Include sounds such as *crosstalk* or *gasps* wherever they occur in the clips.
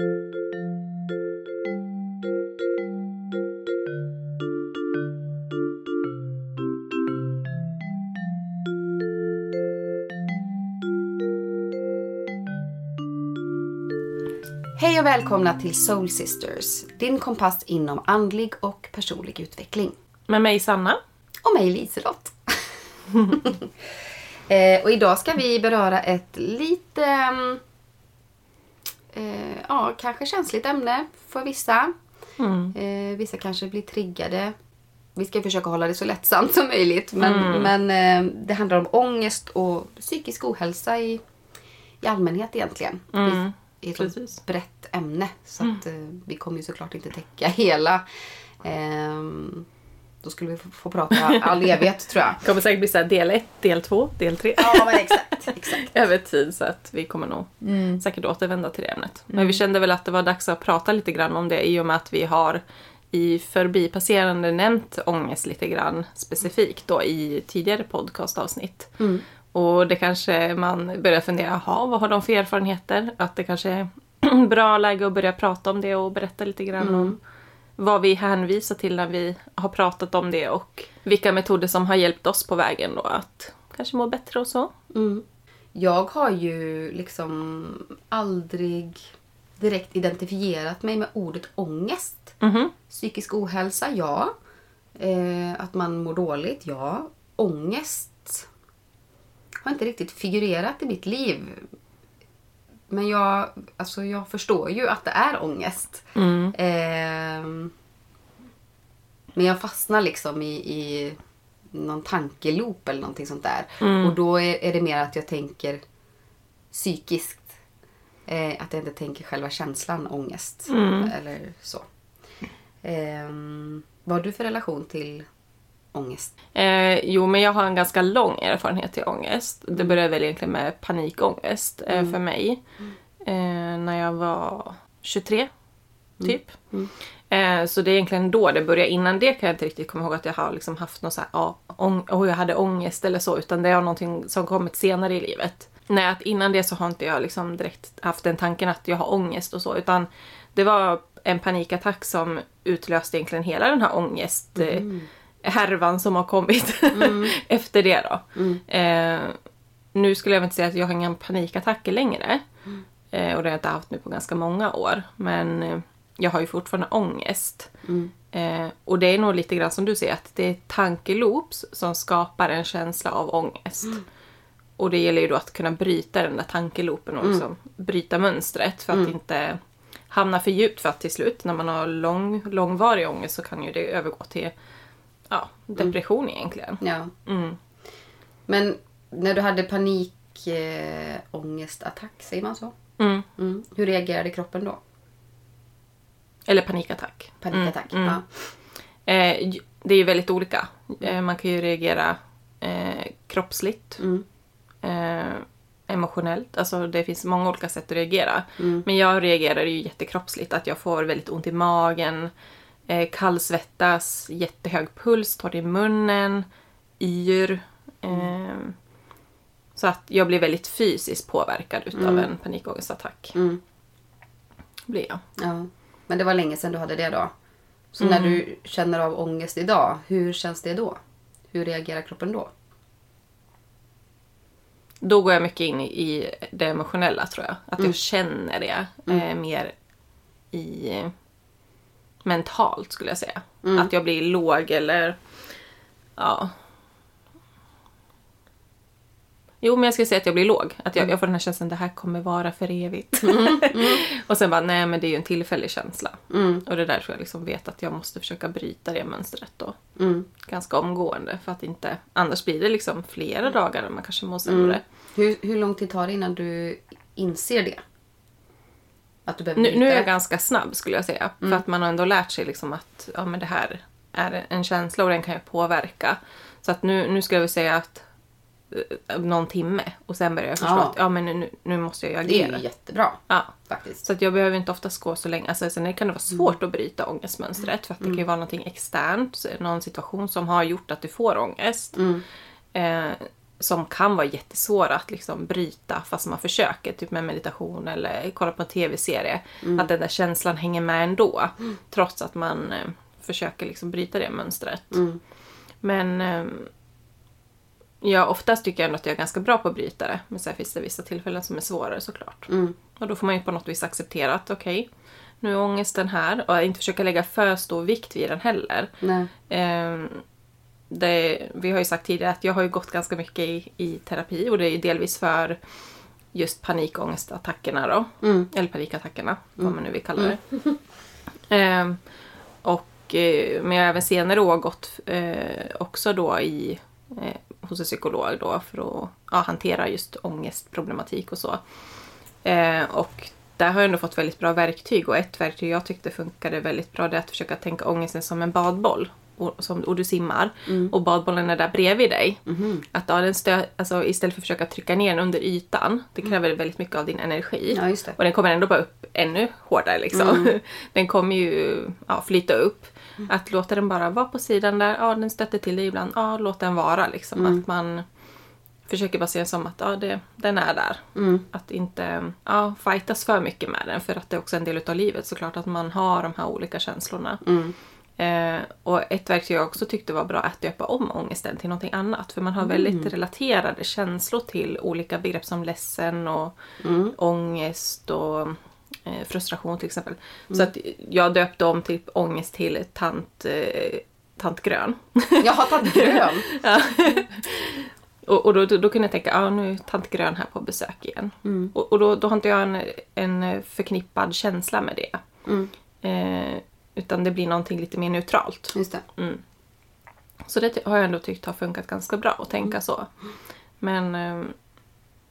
Hej och välkomna till Soul Sisters, din kompass inom andlig och personlig utveckling. Med mig Sanna. Och mig Liselott. *laughs* eh, och idag ska vi beröra ett lite, mm, ja kanske känsligt ämne för vissa. Eh, vissa kanske blir triggade. Vi ska försöka hålla det så lättsamt som möjligt. Men, men eh, det handlar om ångest och psykisk ohälsa i, i allmänhet egentligen. Mm, I, i ett precis. brett ämne. Så att, eh, vi kommer ju såklart inte täcka *laughs* hela. Ehm, då skulle vi få, få prata all *laughs* evighet tror jag. Det kommer säkert bli så här del 1, del 2, del 3. Ja men exakt. *laughs* exakt. Över tid så att vi kommer nog säkert återvända till det ämnet. Men vi kände väl att det var dags att prata lite grann om det i och med att vi har i förbipasserande nämnt ångest lite grann specifikt då i tidigare podcastavsnitt. Och det kanske man börjar fundera, jaha, vad har de för erfarenheter? Att det kanske är *clears throat* bra läge att börja prata om det och berätta lite grann om vad vi hänvisar till när vi har pratat om det och vilka metoder som har hjälpt oss på vägen då att kanske må bättre och så. Jag har ju liksom aldrig direkt identifierat mig med ordet ångest. Mhm. Psykisk ohälsa, ja. Eh, att man mår dåligt, ja. Ångest har inte riktigt figurerat i mitt liv. Men jag, alltså jag förstår ju att det är ångest. Eh, men jag fastnar liksom i, i någon tankeloop eller någonting sånt där. Och då är, är det mer att jag tänker psykiskt. Eh, att jag inte tänker själva känslan ångest. Eller så. Ehm, vad har du för relation till ångest? Eh, jo, men jag har en ganska lång erfarenhet till ångest. Det började väl egentligen med panikångest eh, för mig. Eh, när jag var 23, typ. Eh, så det är egentligen då det började. Innan det kan jag inte riktigt komma ihåg att jag har liksom haft något så här, ja, ång- oh, jag hade ångest eller så. Utan det är någonting som kommit senare i livet. Nej, att innan det så har inte jag liksom direkt haft den tanken att jag har ångest och så. Utan det var en panikattack som utlöste egentligen hela den här ångest... Eh, härvan som har kommit *laughs* efter det då. Eh, nu skulle jag väl inte säga att jag har inga panikattacker längre. Eh, och det har jag inte haft nu på ganska många år. Men eh, jag har ju fortfarande ångest. Eh, och det är nog lite grann som du säger, att det är tankeloops som skapar en känsla av ångest. Och det gäller ju då att kunna bryta den där tankeloopen och liksom bryta mönstret för att inte hamna för djupt. För att till slut, när man har lång, långvarig ångest så kan ju det övergå till ja, depression egentligen. Ja. Mm. Men när du hade panikångestattack, eh, säger man så? Mm. Mm. Hur reagerade kroppen då? Eller panikattack. Panikattack? Mm, mm. Ja. Eh, j- det är ju väldigt olika. Eh, man kan ju reagera eh, kroppsligt. Mm. Eh, emotionellt. Alltså det finns många olika sätt att reagera. Mm. Men jag reagerar ju jättekroppsligt. Att jag får väldigt ont i magen. Eh, kallsvettas, jättehög puls, torr i munnen, yr. Eh, så att jag blir väldigt fysiskt påverkad utav en panikångestattack. Mm. Blir jag. Ja. Men det var länge sedan du hade det då. Så när du känner av ångest idag, hur känns det då? Hur reagerar kroppen då? Då går jag mycket in i- det emotionella tror jag. Att jag känner det eh, mer i mentalt skulle jag säga. Att jag blir låg eller ja. Jo men jag skulle säga att jag blir låg. Att jag, jag får den här känslan det här kommer vara för evigt. *laughs* och sen bara nej men det är ju en tillfällig känsla. Och det där tror jag liksom vet att jag måste försöka bryta det mönstret då. Mm. Ganska omgående för att inte annars blir det liksom flera dagar där man kanske mår sämre. Hur, hur lång tid tar det innan du inser det? Att du behöver Nu, nu är jag ganska snabb skulle jag säga. För att man har ändå lärt sig liksom att ja, men det här är en känsla och den kan jag påverka. Så att nu, nu ska jag väl säga att någon timme och sen börjar jag förstå Ja. att ja, men nu, nu måste jag Det är agera. ju jättebra Ja. faktiskt. Så att jag behöver inte oftast gå så länge. Alltså, sen kan det vara svårt att bryta ångestmönstret. För att det kan ju vara någonting externt. Någon situation som har gjort att du får ångest. Eh, som kan vara jättesvåra att liksom bryta fast man försöker. Typ med meditation eller kolla på en tv-serie. Att den där känslan hänger med ändå. Trots att man eh, försöker liksom bryta det mönstret. Men eh, ja, oftast tycker jag ändå att jag är ganska bra på att bryta det. Men sen finns det vissa tillfällen som är svårare såklart. Och då får man ju på något vis acceptera att okej, nu är ångesten här. Och inte försöka lägga för stor vikt vid den heller. Ehm, det, vi har ju sagt tidigare att jag har ju gått ganska mycket i, i terapi och det är ju delvis för just panikångestattackerna då. Eller panikattackerna, vad man nu vill kalla det. *laughs* Ehm, och, eh, men jag har även senare år gått eh, också då i, eh, hos en psykolog då för att ja, hantera just ångestproblematik och så. Eh, och där har jag ändå fått väldigt bra verktyg och ett verktyg jag tyckte funkade väldigt bra det är att försöka tänka ångesten som en badboll. Och, som, och du simmar och badbollen är där bredvid dig. Att ja, den stö, alltså, istället för att försöka trycka ner den under ytan, det kräver väldigt mycket av din energi. Ja. Och den kommer ändå bara upp ännu hårdare liksom. *laughs* Den kommer ju ja, flyta upp. Att låta den bara vara på sidan där, ja den stöter till dig ibland, ja låt den vara liksom. Att man försöker bara se det som att ja, det, den är där. Att inte ja, fightas för mycket med den för att det är också en del av livet såklart att man har de här olika känslorna. Eh, och ett verktyg jag också tyckte var bra är att döpa om ångesten till någonting annat. För man har väldigt relaterade känslor till olika begrepp som ledsen och ångest och eh, frustration till exempel. Så att jag döpte om typ ångest till tant, eh, tant grön. Jag har tagit grön. *laughs* Och, och då, då, då kunde jag tänka, ja nu är tant grön här på besök igen. Och, och då, då har inte jag en, en förknippad känsla med det. Eh, utan det blir någonting lite mer neutralt. Just det. Så det har jag ändå tyckt har funkat ganska bra att tänka så. Men eh,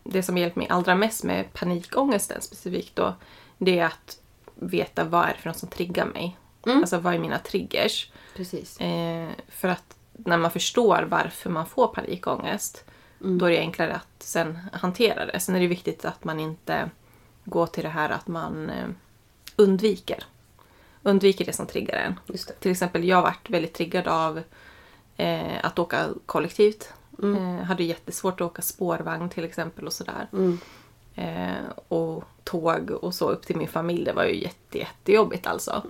det som hjälpt mig allra mest med panikångesten specifikt då, det är att veta vad är det för något som triggar mig. Alltså vad är mina triggers? Precis. Eh, för att när man förstår varför man får panikångest, då är det enklare att sen hantera det. Sen är det viktigt att man inte går till det här att man eh, undviker. Undviker det som triggar en. Till exempel, jag varit väldigt triggad av eh, att åka kollektivt. Eh, hade jättesvårt att åka spårvagn till exempel och sådär. Eh, och tåg och så upp till min familj. Det var ju jätte, jättejobbigt alltså.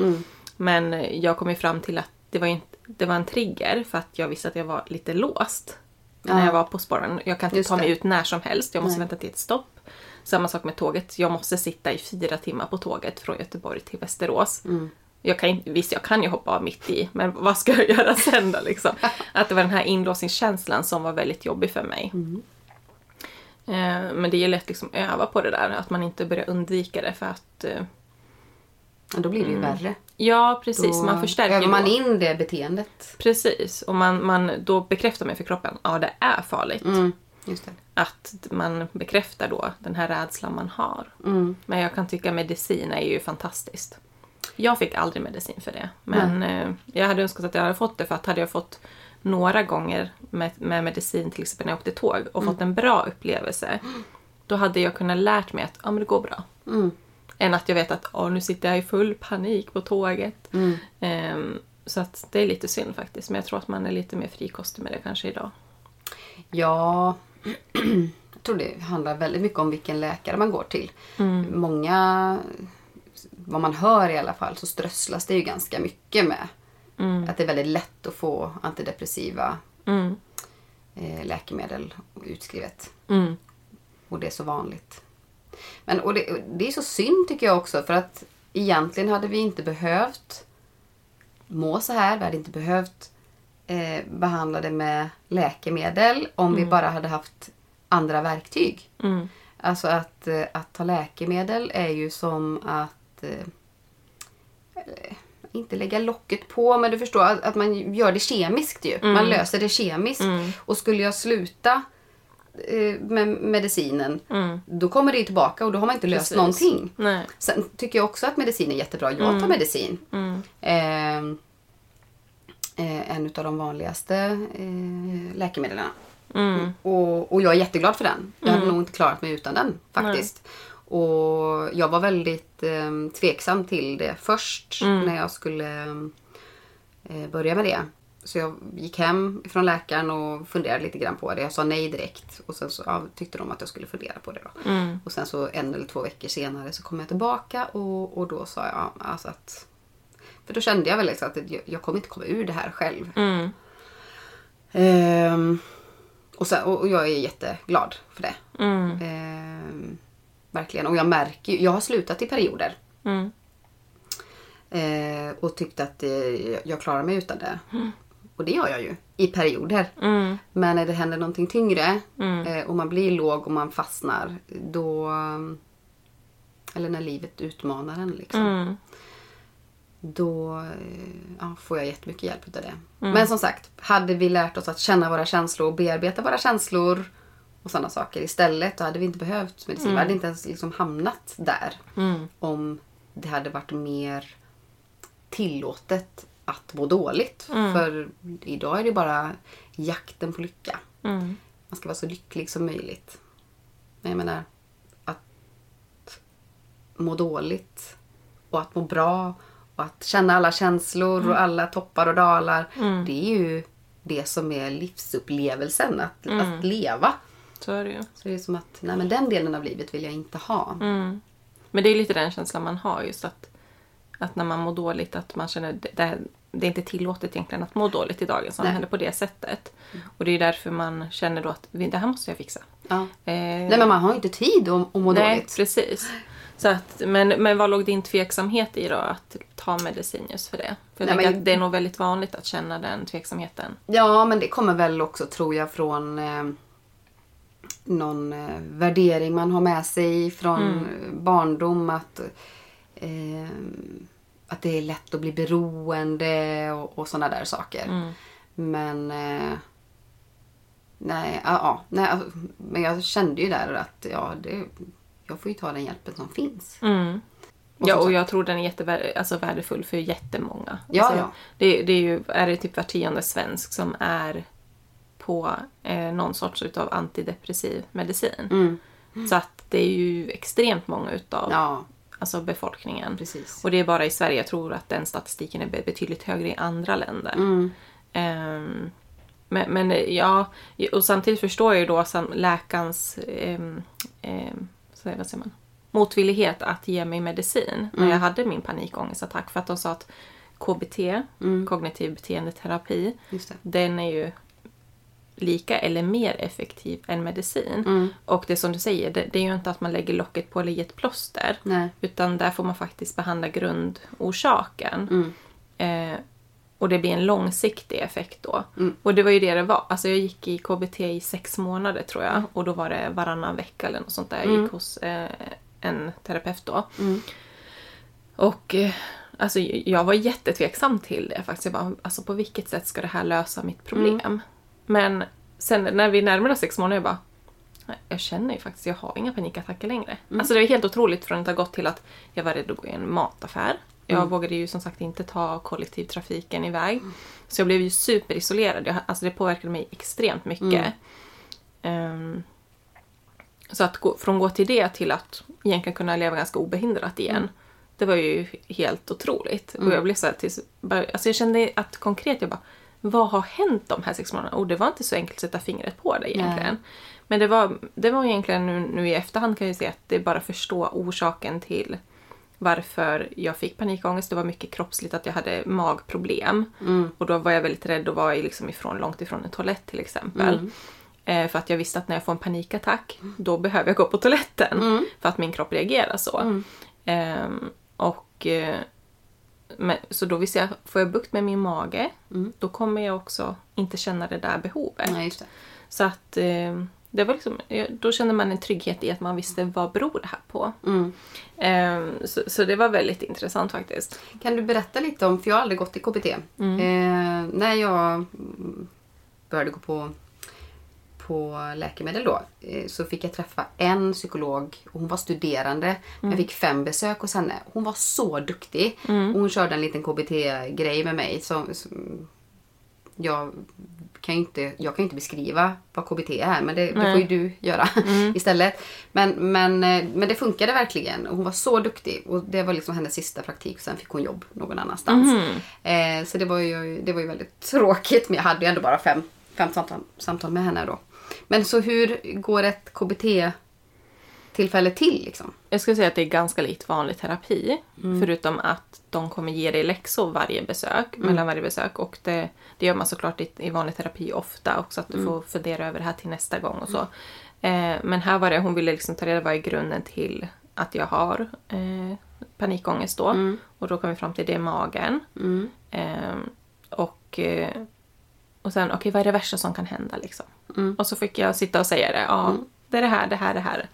Men eh, jag kom ju fram till att det var, inte, det var en trigger för att jag visste att jag var lite låst. När jag var på spårvagn. Jag kan inte Just ta mig det. ut när som helst. Jag måste Nej. vänta till ett stopp. Samma sak med tåget. Jag måste sitta i fyra timmar på tåget från Göteborg till Västerås. Jag kan, visst, jag kan ju hoppa av mitt i, men vad ska jag göra sen då? Liksom? *laughs* Att det var den här inlåsningskänslan som var väldigt jobbig för mig. Eh, Men det gäller att liksom öva på det där, att man inte börjar undvika det för att... eh, Ja, då blir det ju värre. Ja, precis. Då man förstärker övar man då. in det beteendet. Precis. Och man, man, då bekräftar man för kroppen, ja det är farligt. Mm. Just det. Att man bekräftar då den här rädslan man har. Men jag kan tycka medicin är ju fantastiskt. Jag fick aldrig medicin för det. Men eh, jag hade önskat att jag hade fått det för att hade jag fått några gånger med, med medicin till exempel när jag åkte tåg och fått en bra upplevelse. Då hade jag kunnat lärt mig att ja, men det går bra. Än att jag vet att nu sitter jag i full panik på tåget. Ehm, så att det är lite synd faktiskt. Men jag tror att man är lite mer frikostig med det kanske idag. Ja, *clears throat* jag tror det handlar väldigt mycket om vilken läkare man går till. Många, vad man hör i alla fall, så strösslas det ju ganska mycket med att det är väldigt lätt att få antidepressiva eh, läkemedel utskrivet. Mm. Och det är så vanligt. Men, och det, det är så synd tycker jag också för att egentligen hade vi inte behövt må så här. Vi hade inte behövt eh, behandla det med läkemedel om vi bara hade haft andra verktyg. Mm. Alltså att, eh, att ta läkemedel är ju som att eh, inte lägga locket på, men du förstår att, att man gör det kemiskt ju. Man löser det kemiskt. Och skulle jag sluta eh, med medicinen, då kommer det ju tillbaka och då har man inte löst Precis. någonting. Nej. Sen tycker jag också att medicin är jättebra. Jag tar medicin. Eh, eh, en av de vanligaste eh, läkemedlen. Och, och jag är jätteglad för den. Jag hade nog inte klarat mig utan den faktiskt. Och jag var väldigt eh, tveksam till det först när jag skulle eh, börja med det. så jag gick hem från läkaren och funderade lite grann på det. Jag sa nej direkt. Och sen så ja, tyckte de att jag skulle fundera på det då. Mm. Och sen så en eller två veckor senare så kom jag tillbaka och, och då sa jag alltså att... För då kände jag väl liksom att jag, jag kommer inte komma ur det här själv. Mm. Ehm, och, sen, och, och jag är jätteglad för det. Mm. Ehm, verkligen. Och jag märker ju, jag har slutat i perioder. Mm. Eh, och tyckte att eh, jag klarar mig utan det. Och det gör jag ju. I perioder. Mm. Men när det händer någonting tyngre Mm. eh, och man blir låg och man fastnar. Då... Eller när livet utmanar en liksom. Mm. Då eh, ja, får jag jättemycket hjälp av det. Men som sagt, hade vi lärt oss att känna våra känslor och bearbeta våra känslor och sådana saker istället, då hade vi inte behövt medicin. Vi hade inte ens liksom hamnat där. Mm. Om det hade varit mer tillåtet att må dåligt. För idag är det bara jakten på lycka. Mm. Man ska vara så lycklig som möjligt. Men jag menar, att må dåligt och att må bra och att känna alla känslor och alla toppar och dalar. Det är ju det som är livsupplevelsen, att, att leva. Så är det ju. Så det är som att, nej men den delen av livet vill jag inte ha. Mm. Men det är lite den känslan man har just att, att när man mår dåligt att man känner det, det, är inte tillåtet egentligen att må dåligt i dagens samhälle på det sättet. Och det är därför man känner då att det här måste jag fixa. Ja. Eh, Nej men man har ju inte tid att, att må nej, dåligt. precis. Så att, men, men vad låg din tveksamhet i då att ta medicin just för det? För jag Nej, men- att det är nog väldigt vanligt att känna den tveksamheten. Ja, men det kommer väl också tror jag från eh, någon eh, värdering man har med sig från eh, barndom. Att, eh, att det är lätt att bli beroende och, och sådana där saker. Men eh, nej, ja, ja, nej, alltså, men jag kände ju där att ja, det, jag får ju ta den hjälpen som finns. Mm. Och Ja, och jag tror den är jättevärdefull alltså värdefull för jättemånga. Ja, alltså, ja. Det, det är ju är det typ var tionde svensk som är på eh, någon sorts utav antidepressiv medicin. Mm. Så att det är ju extremt många utav Ja, alltså befolkningen. precis. Och det är bara i Sverige, jag tror att den statistiken är be- betydligt högre i andra länder. Mm. Ehm, men, men ja, och samtidigt förstår jag ju då läkarens um, så, vad säger man? motvillighet att ge mig medicin när jag hade min panikångestattack. För att de sa att KBT, kognitiv beteendeterapi, den är ju lika eller mer effektiv än medicin. Mm. Och det som du säger, det, det är ju inte att man lägger locket på eller ger ett plåster. Nej. Utan där får man faktiskt behandla grundorsaken. Mm. Eh, och det blir en långsiktig effekt då. Mm. Och det var ju det det var. Alltså jag gick i KBT i sex månader tror jag. Och då var det varannan vecka eller något sånt där. Jag gick hos eh, en terapeut då. Mm. Och eh, alltså jag var jättetveksam till det faktiskt. Jag bara, alltså på vilket sätt ska det här lösa mitt problem? Men sen när vi närmade oss sex månader, jag bara "Nej, jag känner ju faktiskt, jag har inga panikattacker längre. Alltså det var helt otroligt från att ha gått till att jag var rädd att gå i en mataffär. Jag vågade ju som sagt inte ta kollektivtrafiken iväg. Så jag blev ju superisolerad. Jag, alltså det påverkade mig extremt mycket. Ehm, så att gå, från gå till det till att egentligen kunna leva ganska obehindrat igen. Det var ju helt otroligt. Och jag blev så här bara- alltså jag kände att konkret, jag bara, vad har hänt de här sex månaderna? Och det var inte så enkelt att sätta fingret på det egentligen. Men det var, det var egentligen nu, nu i efterhand kan jag se att det är bara förstå orsaken till varför jag fick panikångest. Det var mycket kroppsligt att jag hade magproblem. Och då var jag väldigt rädd och var liksom ifrån, långt ifrån en toalett till exempel. Eh, för att jag visste att när jag får en panikattack, då behöver jag gå på toaletten. För att min kropp reagerar så. Ehm, och eh, Så då visste jag, får jag bukt med min mage, då kommer jag också inte känna det där behovet. Nej, det. Så att eh, det var liksom, då kände man en trygghet i att man visste vad beror det här på. Mm. Eh, så, så det var väldigt intressant faktiskt. Kan du berätta lite om, för jag har aldrig gått i KBT. Eh, när jag mm, började gå på, på läkemedel då eh, så fick jag träffa en psykolog och hon var studerande. Men jag fick fem besök hos henne. Hon var så duktig. Och hon körde en liten KBT-grej med mig. Som, som, jag kan ju inte, jag kan inte beskriva vad KBT är men det, det får ju du göra *laughs* istället. Men, men, eh, men det funkade verkligen hon var så duktig och det var liksom hennes sista praktik sen fick hon jobb någon annanstans. Eh, så det var, ju, det var ju väldigt tråkigt men jag hade ju ändå bara fem, fem samtal, samtal med henne då. Men så hur går ett KBT-tillfälle till liksom? Jag skulle säga att det är ganska likt vanlig terapi. Mm. Förutom att de kommer ge dig läxor varje besök, Mm. mellan varje besök. Och det, det gör man såklart i, i vanlig terapi ofta också. Att du Mm. får fundera över det här till nästa gång och så. Eh, men här var det, hon ville liksom ta reda på vad är grunden till att jag har eh, panikångest då. Mm. Och då kom vi fram till det är magen. Eh, och, eh, och sen, okej vad är det värsta som kan hända liksom? Mm. Och så fick jag sitta och säga det. Ja, det är det här, det här, det här.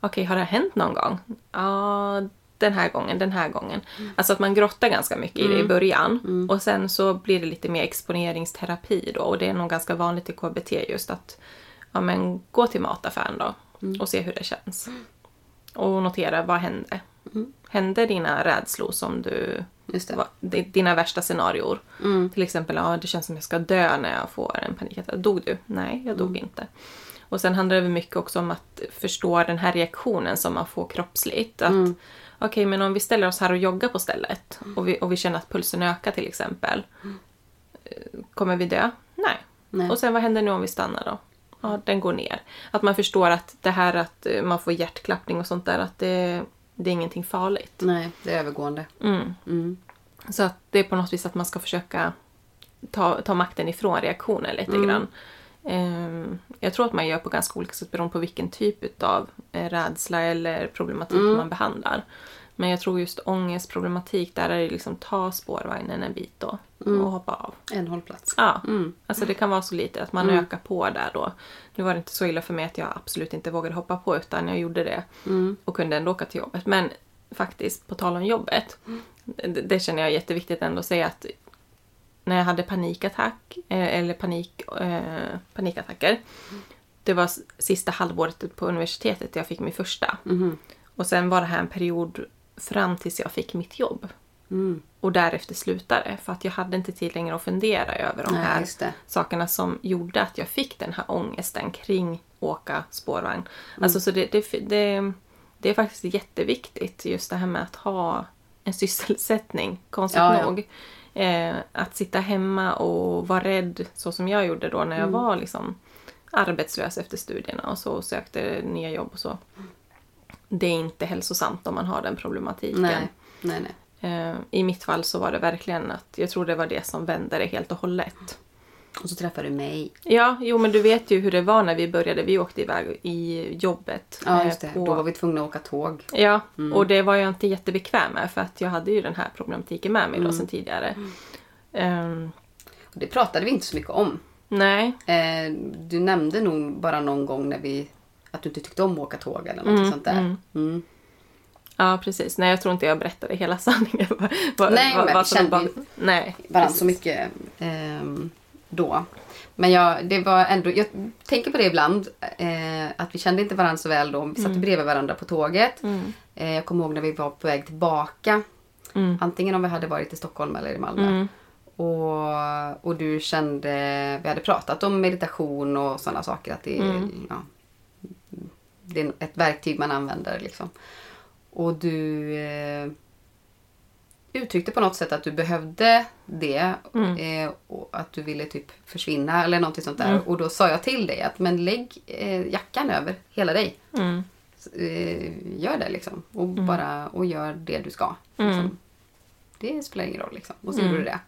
Okej, har det hänt någon gång? Ja, den här gången, den här gången. Alltså att man grottar ganska mycket i det i början. Och sen så blir det lite mer exponeringsterapi då. Och det är nog ganska vanligt i KBT just att ja, men, gå till mataffären då och se hur det känns. Och notera, vad hände? Hände dina rädslor som du... Just det. va- di- Dina värsta scenarior. Mm. Till exempel, ja, det känns som jag ska dö när jag får en panikattack. Dog du? Nej, jag dog Mm. inte. Och sen handlar det mycket också om att förstå den här reaktionen som man får kroppsligt. Att, Mm. Okej, men om vi ställer oss här och joggar på stället och vi, och vi känner att pulsen ökar till exempel. eh, Kommer vi dö? Nej. Nej. Och sen vad händer nu om vi stannar då? Ja, den går ner. Att man förstår att det här att eh, man får hjärtklappning och sånt där, att det, det är ingenting farligt. Nej, det är övergående. Mm. Mm. Så att det är på något vis att man ska försöka ta, ta makten ifrån reaktionen lite Mm. grann. Ehm, jag tror att man gör på ganska olika sätt beroende på vilken typ av rädsla eller problematik Mm. man behandlar. Men jag tror just ångestproblematik, där är det liksom ta spårvagnen en bit då Mm. och hoppa av. En hållplats. Ja, alltså det kan vara så lite att man ökar på där då. Nu var det inte så illa för mig att jag absolut inte vågade hoppa på utan jag gjorde det och kunde ändå åka till jobbet. Men faktiskt, på tal om jobbet, det, det känner jag är jätteviktigt ändå att säga att när jag hade panikattack eh, eller panik, eh, panikattacker, det var sista halvåret på universitetet jag fick min första. Mhm. Och sen var det här en period fram tills jag fick mitt jobb. Mm. Och därefter slutade för att jag hade inte tid längre att fundera över de Nej, här sakerna som gjorde att jag fick den här ångesten kring åka spårvagn. Alltså så det, det, det, det är faktiskt jätteviktigt just det här med att ha en sysselsättning, konstigt Ja, ja. nog. Eh, att sitta hemma och vara rädd så som jag gjorde då när jag var liksom arbetslös efter studierna och så och sökte nya jobb och så. Det är inte hälsosamt om man har den problematiken. Nej, nej, nej. Eh, I mitt fall så var det verkligen att jag tror det var det som vände det helt och hållet. Och så träffar du mig. Ja, jo men du vet ju hur det var när vi började. Vi åkte iväg i jobbet. Ja, eh, just det. på- Då var vi tvungna att åka tåg. Ja, och det var jag inte jättebekväm med för att jag hade ju den här problematiken med mig då sen tidigare. Ehm, Och det pratade vi inte så mycket om. nej, Eh, du nämnde nog bara någon gång när vi att du inte tyckte om att åka tåg eller något sånt där. Mm. ja precis. Nej, jag tror inte jag berättade hela *laughs* sanningen. vad- Nej, vad- men vad vi kände var- ju Nej, Varandra precis. så mycket ehm, då. Men jag, det var ändå, jag tänker på det ibland, eh, att vi kände inte varandra så väl då. Vi satt bredvid varandra på tåget. Mm. Eh, jag kommer ihåg när vi var på väg tillbaka. Mm. Antingen om vi hade varit i Stockholm eller i Malmö. Mm. Och, och du kände, vi hade pratat om meditation och sådana saker. Att det, Mm. ja, det är ett verktyg man använder. Liksom. Och du eh, uttryckte på något sätt att du behövde det. Mm. Eh, och att du ville typ försvinna eller någonting sånt där. Och då sa jag till dig att men lägg eh, jackan över hela dig. Mm. Eh, gör det liksom. Och bara och gör det du ska. Mm. Liksom. Det spelar ingen roll liksom. Och så gjorde du det.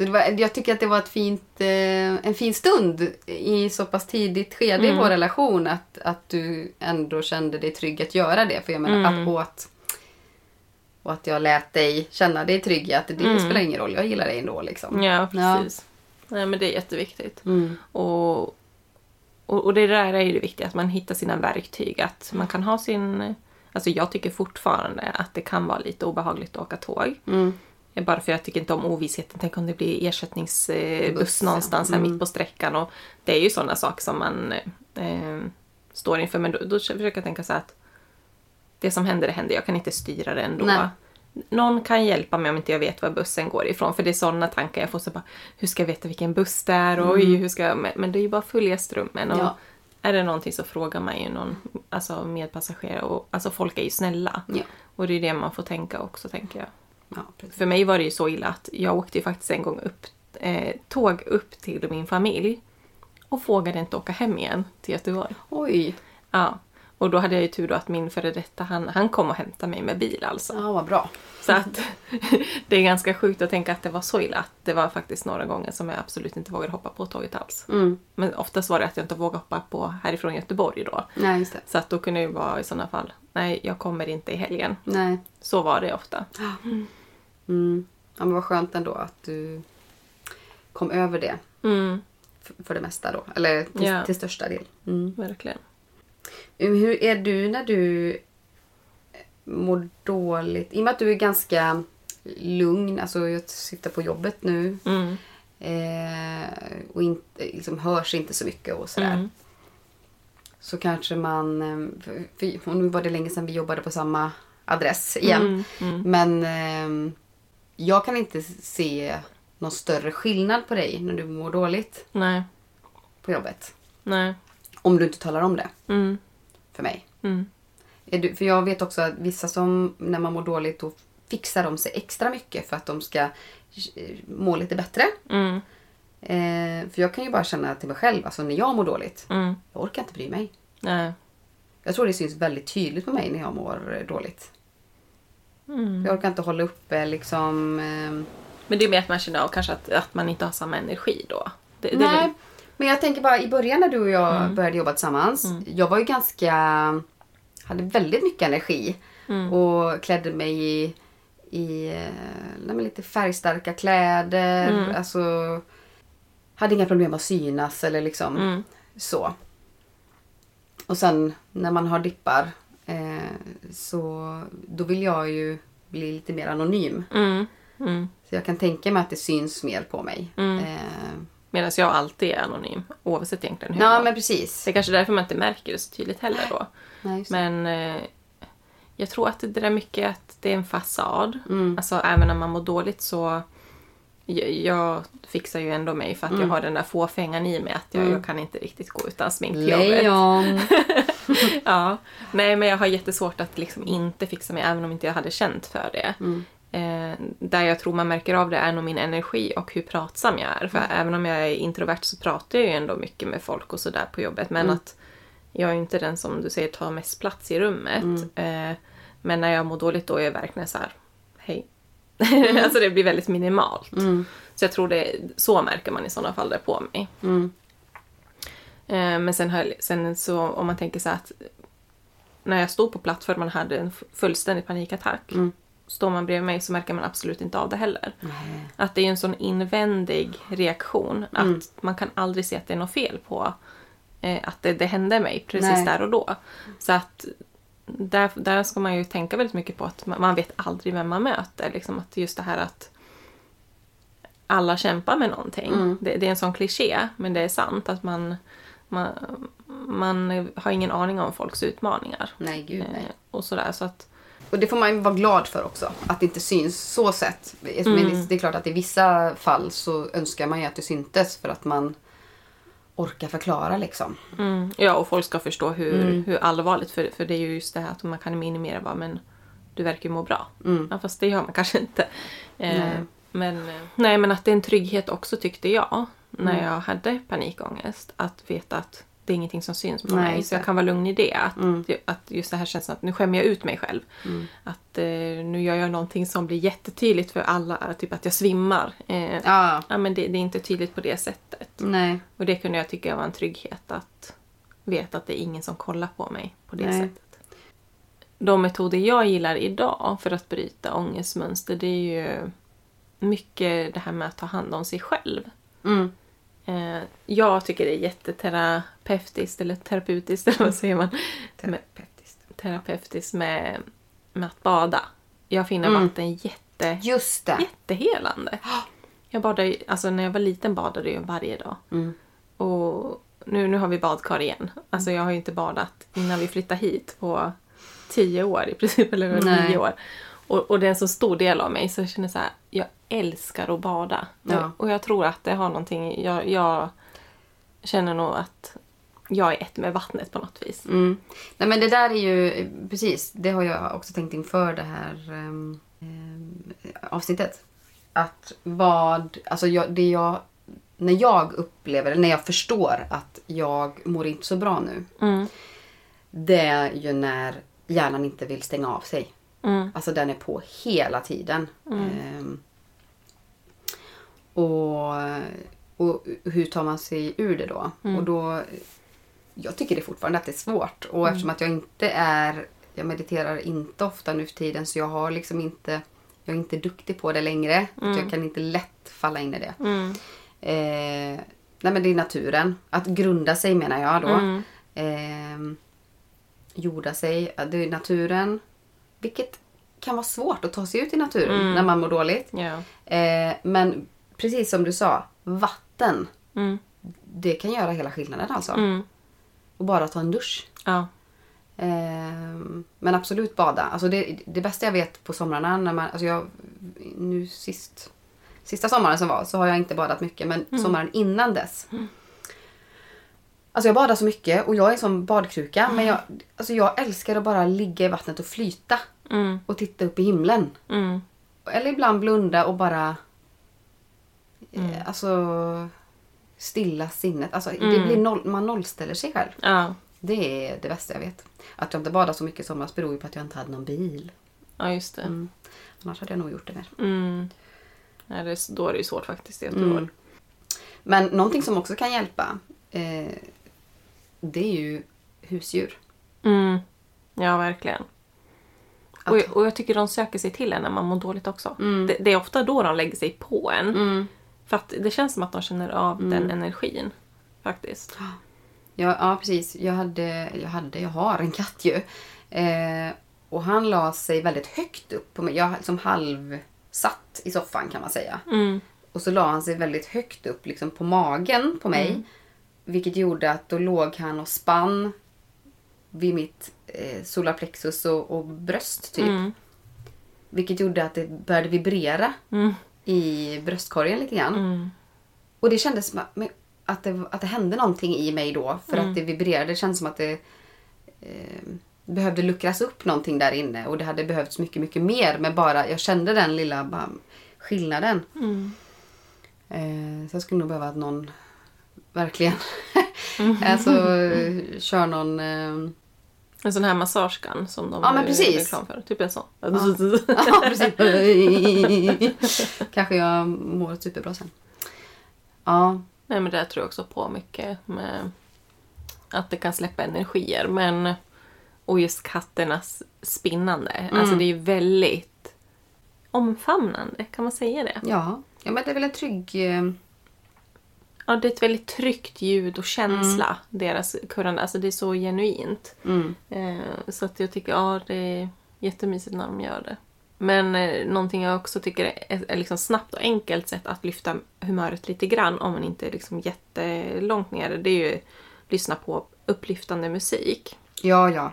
Så det var, jag tycker att det var ett fint, eh, en fin stund i så pass tidigt skede i vår relation att, att du ändå kände dig trygg att göra det. För jag menar att, och att och att jag lät dig känna dig trygg i att det spelar ingen roll, jag gillar dig ändå. Liksom. Ja, precis. Nej, men det är jätteviktigt. Mm. Och, och, och det där är ju det viktiga, att man hittar sina verktyg. Att man kan ha sin... Alltså jag tycker fortfarande att det kan vara lite obehagligt att åka tåg. Mm. Bara för jag tycker inte om ovissheten. Tänk om det blir ersättningsbuss Buss, ja. någonstans här Mm. mitt på sträckan. Och det är ju sådana saker som man eh, står inför. Men då, då försöker jag tänka så här att det som händer, det händer. Jag kan inte styra det ändå. Nej. någon kan hjälpa mig om inte jag vet var bussen går ifrån. För det är sådana tankar jag får. Så bara, hur ska jag veta vilken buss det är? Och, Oj, hur ska jag, men, men det är ju bara att följa strömmen. Och Ja. Är det någonting så frågar man ju någon alltså medpassagerare. Och, alltså folk är ju snälla. Ja. Och det är det man får tänka också tänker jag. Ja. För mig var det ju så illa att jag åkte ju faktiskt en gång upp, eh, tåg upp till min familj. Och vågade inte åka hem igen till Göteborg. Oj, Ja. Och då hade jag ju tur då att min före detta, han, han kom och hämtade mig med bil alltså. ja, vad bra. Så att *laughs* det är ganska sjukt att tänka att det var så illa. Att det var faktiskt några gånger som jag absolut inte vågade hoppa på tåget alls. Mm. Men oftast var det att jag inte vågade hoppa på härifrån Göteborg då. Nej, just det. Så att då kunde det ju vara i sådana fall, nej jag kommer inte i helgen. Nej. Så var det ofta. Mm. Ja, men vad skönt ändå att du kom över det Mm, för det mesta då. Eller till, Ja. till största del. Mm. verkligen. Hur är du när du mår dåligt? I och med att du är ganska lugn, alltså jag syftar på jobbet nu. Mm. Eh, och inte, liksom hörs inte så mycket och sådär. Mm. Så kanske man... eh, För, för, och nu var det länge sedan vi jobbade på samma adress igen. Mm, mm. Men eh, jag kan inte se någon större skillnad på dig när du mår dåligt Nej, på jobbet. nej. Om du inte talar om det Mm, för mig. mm. Du, för jag vet också att vissa som när man mår dåligt då fixar de sig extra mycket för att de ska eh, må lite bättre. Mm, Eh, för jag kan ju bara känna till mig själv, alltså när jag mår dåligt, mm. jag orkar inte bry mig. Nej. Jag tror det syns väldigt tydligt på mig när jag mår eh, dåligt. Mm. Jag orkar inte hålla uppe liksom... Eh, Men det är mer att man känner av kanske att, att man inte har samma energi då. Det, det nej, väl- men jag tänker bara i början när du och jag Mm. började jobba tillsammans. Jag var ju ganska... Hade väldigt mycket energi. Mm. Och klädde mig i, i eh, nej, lite färgstarka kläder. Mm. Alltså, hade inga problem att synas eller liksom Mm. så. Och sen när man har dippar så då vill jag ju bli lite mer anonym. Mm. Mm. Så jag kan tänka mig att det syns mer på mig. Mm. Eh, Medan jag alltid är anonym. Oavsett egentligen hur ja jag men precis. Det är kanske därför man inte märker det så tydligt heller då. Nej. Men eh, jag tror att det där mycket att det är en fasad. Mm. Alltså även när man mår dåligt så jag, jag fixar ju ändå mig för att jag har den där fåfängan i mig att jag, Mm. jag kan inte riktigt gå utan smink till jobbet. Lejon. *laughs* *laughs* Ja. Nej men jag har jättesvårt att liksom inte fixa mig även om inte jag hade känt för det. Mm. Eh, där jag tror man märker av det är nog min energi och hur pratsam jag är. För Mm. även om jag är introvert så pratar jag ju ändå mycket med folk och sådär på jobbet. Men Mm. att jag är ju inte den som du säger tar mest plats i rummet. Mm. Eh, men när jag mår dåligt då är jag verkligen så här, hej. Mm. *laughs* alltså det blir väldigt minimalt. Mm. Så jag tror det, så märker man i sådana fall det på mig. Mm. Eh, men sen, har, sen så om man tänker så att när jag stod på plattformen och hade en fullständig panikattack. Mm. Står man bredvid mig så märker man absolut inte av det heller. Nej. Att det är en sån invändig reaktion att Mm. man kan aldrig se att det är något fel på eh, att det, det hände mig precis Nej. där och då. Så att där, där ska man ju tänka väldigt mycket på att man, man vet aldrig vem man möter. Liksom att just det här att alla kämpar med någonting. Mm. Det, det är en sån kliché, men det är sant att man, man, man har ingen aning om folks utmaningar. Nej, gud nej. Eh, och sådär. Så att, Och det får man ju vara glad för också. Att det inte syns så sett. Men Mm. det är klart att i vissa fall så önskar man ju att det syntes för att man orkar förklara liksom. mm, ja, och folk ska förstå hur, Mm. hur allvarligt, för, för det är ju just det här att man kan minimera bara, men du verkar ju må bra. Mm. Ja, fast det gör man kanske inte. Eh. Men, eh, nej, men att det är en trygghet också tyckte jag när Mm. jag hade panikångest. Att veta att det är ingenting som syns på Nej, mig. Så jag kan vara lugn i det. Att, Mm. att just det här känns som att nu skämmer jag ut mig själv. Mm. Att eh, nu gör jag någonting som blir jättetydligt för alla. Typ att jag svimmar. Eh, Ja, ja, men det, det är inte tydligt på det sättet. nej. Och det kunde jag tycka var en trygghet att veta att det är ingen som kollar på mig på det Nej. sättet. De metoder jag gillar idag för att bryta ångestmönster det är ju mycket det här med att ta hand om sig själv. Mm. Eh, jag tycker det är jätteterapeutiskt, eller terapeutiskt, *laughs* eller vad säger man? Med, Terapeutiskt. terapeutiskt med, med att bada. Jag finner Mm. vatten jätte, Just det. jättehelande. *gasps* Jag badar, ju- alltså när jag var liten badade jag varje dag. Mm. Och nu, nu har vi badkar igen. Alltså jag har ju inte badat innan vi flyttade hit på tio år i princip, eller nio år. Och, och det är en så stor del av mig så jag känner så här, jag älskar att bada. Ja. Och jag tror att det har någonting, jag, jag känner nog att jag är ett med vattnet på något vis. Mm. Nej men det där är ju, precis, det har jag också tänkt inför det här um, avsnittet. Att vad, alltså jag, det jag, när jag upplever, när jag förstår att jag mår inte så bra nu. Mm. Det är ju när hjärnan inte vill stänga av sig. Mm. Alltså den är på hela tiden. Ehm, och, och hur tar man sig ur det då? Och då jag tycker det fortfarande att det är svårt. Och eftersom att jag inte är... Jag mediterar inte ofta nu för tiden så jag har liksom inte... Jag är inte duktig på det längre. Jag kan inte lätt falla in i det. Mm. Eh, nej men det är naturen. Att grunda sig menar jag då. Mm. Eh, jorda sig. Det är naturen. Vilket kan vara svårt att ta sig ut i naturen när man mår dåligt. Ja. Eh, men precis som du sa, vatten. Mm. Det kan göra hela skillnaden alltså. Mm. Och bara ta en dusch. Ja. Ehm, men absolut bada. Alltså det, det bästa jag vet på somrarna, när man, alltså jag, nu sist, sista sommaren som var så har jag inte badat mycket men sommaren innan dess. Alltså jag badar så mycket och jag är sån badkruka men jag, alltså jag älskar att bara ligga i vattnet och flyta Mm. och titta upp i himlen. Mm. Eller ibland blunda och bara eh, alltså stilla sinnet. Alltså det blir noll, man nollställer sig själv. Ja. Det är det bästa jag vet. Att jag inte badar så mycket i somras beror ju på att jag inte hade någon bil. ja, just det. Mm. Annars hade jag nog gjort det mer. Mm. Nej, det är, då är det ju svårt faktiskt i Göteborg. Mm. Men någonting som också kan hjälpa eh, det är ju husdjur. Mm. Ja, verkligen. Och, jag- och jag tycker de söker sig till en när man mår dåligt också. Mm. Det, det är ofta då de lägger sig på en. För att det känns som att de känner av Mm. den energin. Faktiskt. Ja, ja precis. Jag hade, jag hade, jag har en katt ju. Eh, och han la sig väldigt högt upp på mig. Jag som halvsatt i soffan kan man säga. Mm. Och så la han sig väldigt högt upp liksom på magen på mig. Vilket gjorde att då låg han och spann vid mitt eh, solarplexus och, och bröst typ. Mm. Vilket gjorde att det började vibrera Mm. i bröstkorgen lite grann. Mm. Och det kändes som att, det, att det hände någonting i mig då. För att det vibrerade. Det kändes som att det eh, behövde luckras upp någonting där inne. Och det hade behövts mycket, mycket mer. Men bara, jag kände den lilla bara, skillnaden. Mm. Eh, så jag skulle nog behöva att någon verkligen alltså, kör någon... Eh, En sån här massagegun som de Ja, men precis. reklam för. Typ en sån. ja, precis. Kanske jag mår superbra sen. Ja, Nej men det tror jag också på mycket med att det kan släppa energier. Men, och just katternas spinnande. Mm. Alltså det är ju väldigt omfamnande, kan man säga det? ja. ja men det är väl en trygg... Ja, det är ett väldigt tryggt ljud och känsla, deras kurrande. Alltså det är så genuint. mm. Eh, så att jag tycker, ja det är jättemysigt när de gör det. Men eh, någonting jag också tycker är ett liksom snabbt och enkelt sätt att lyfta humöret lite grann om man inte är liksom jättelångt nere, det är ju att lyssna på upplyftande musik. Ja, ja.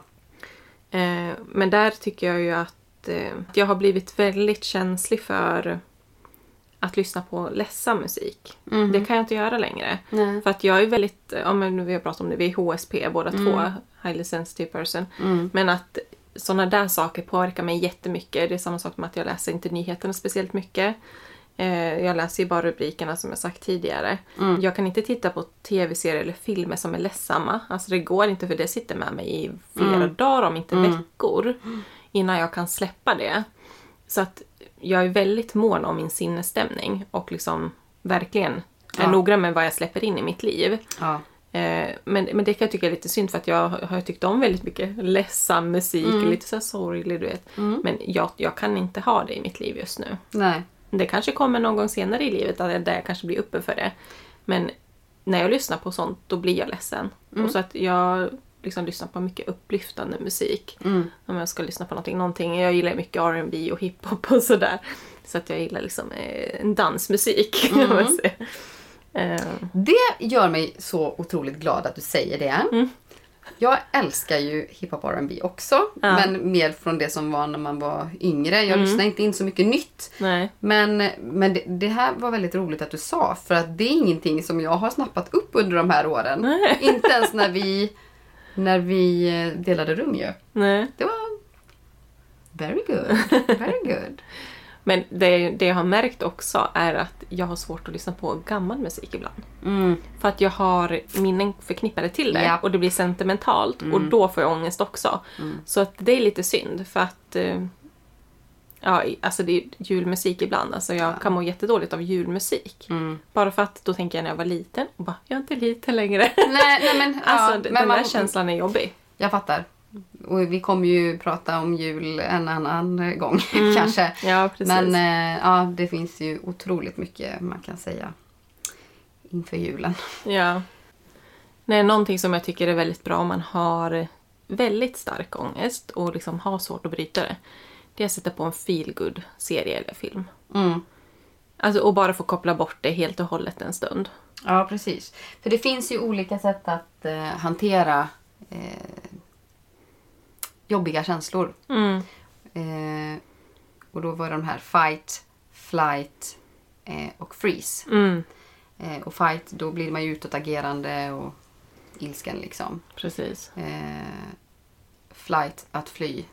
Eh, men där tycker jag ju att eh, jag har blivit väldigt känslig för att lyssna på ledsam musik. Det kan jag inte göra längre. Nej. För att jag är väldigt, ja men vi har pratat om det, vi är HSP båda två, highly sensitive person. Men att sådana där saker påverkar mig jättemycket. Det är samma sak med att jag läser inte nyheterna speciellt mycket. Eh, Jag läser ju bara rubrikerna som jag sagt tidigare. Jag kan inte titta på tv-serier eller filmer som är ledsamma. Alltså det går inte för det sitter med mig i flera dagar om inte veckor. Innan jag kan släppa det. Så att jag är väldigt mån om min sinnesstämning och liksom verkligen är Ja. noggrann med vad jag släpper in i mitt liv. ja. Eh, men, men det kan jag tycka är lite synd för att jag har tyckt om väldigt mycket ledsam musik, lite så sorglig du vet. Men jag, jag kan inte ha det i mitt liv just nu. Nej. Det kanske kommer någon gång senare i livet där jag kanske blir uppe för det. Men när jag lyssnar på sånt då blir jag ledsen. Och så att jag liksom lyssnar på mycket upplyftande musik. Om jag ska lyssna på någonting, någonting. Jag gillar mycket R&B och hiphop och sådär. Så att jag gillar liksom eh, dansmusik. *laughs* säga. Eh, Det gör mig så otroligt glad att du säger det. Jag älskar ju hiphop och R&B också. Ja. Men mer från det som var när man var yngre. Jag Mm. lyssnar inte in så mycket nytt. Nej. Men, men det, det här var väldigt roligt att du sa. För att det är ingenting som jag har snappat upp under de här åren. Nej. Inte ens när vi, *laughs* när vi eh, delade rum ju. Nej. Det var very good. *laughs* Very good. Men det, det jag har märkt också är att jag har svårt att lyssna på gammal musik ibland. Mm. För att jag har minnen förknippade till det Ja. och det blir sentimentalt och då får jag ångest också. Så att det är lite synd för att eh, Ja, alltså det är julmusik ibland. Alltså jag kan må jättedåligt av julmusik. Mm. Bara för att då tänker jag när jag var liten och bara, jag är inte liten längre. Nej, nej men, *laughs* alltså ja, d- men den man, där känslan är jobbig. Jag fattar. Och vi kommer ju prata om jul en annan gång *laughs* kanske. Ja, precis. Men eh, ja, det finns ju otroligt mycket man kan säga inför julen. *laughs* Ja. Nej, någonting som jag tycker är väldigt bra om man har väldigt stark ångest och liksom har svårt att bryta det. Det är att sätta på en feelgood serie eller film. Mm. Alltså, och bara få koppla bort det helt och hållet en stund. Ja, precis. För det finns ju olika sätt att eh, hantera eh, jobbiga känslor. Mm. Eh, och då var de här fight, flight eh, och freeze. Mm. Eh, och fight, då blir man ju utåtagerande och ilsken liksom. Precis. Eh, flight, att fly.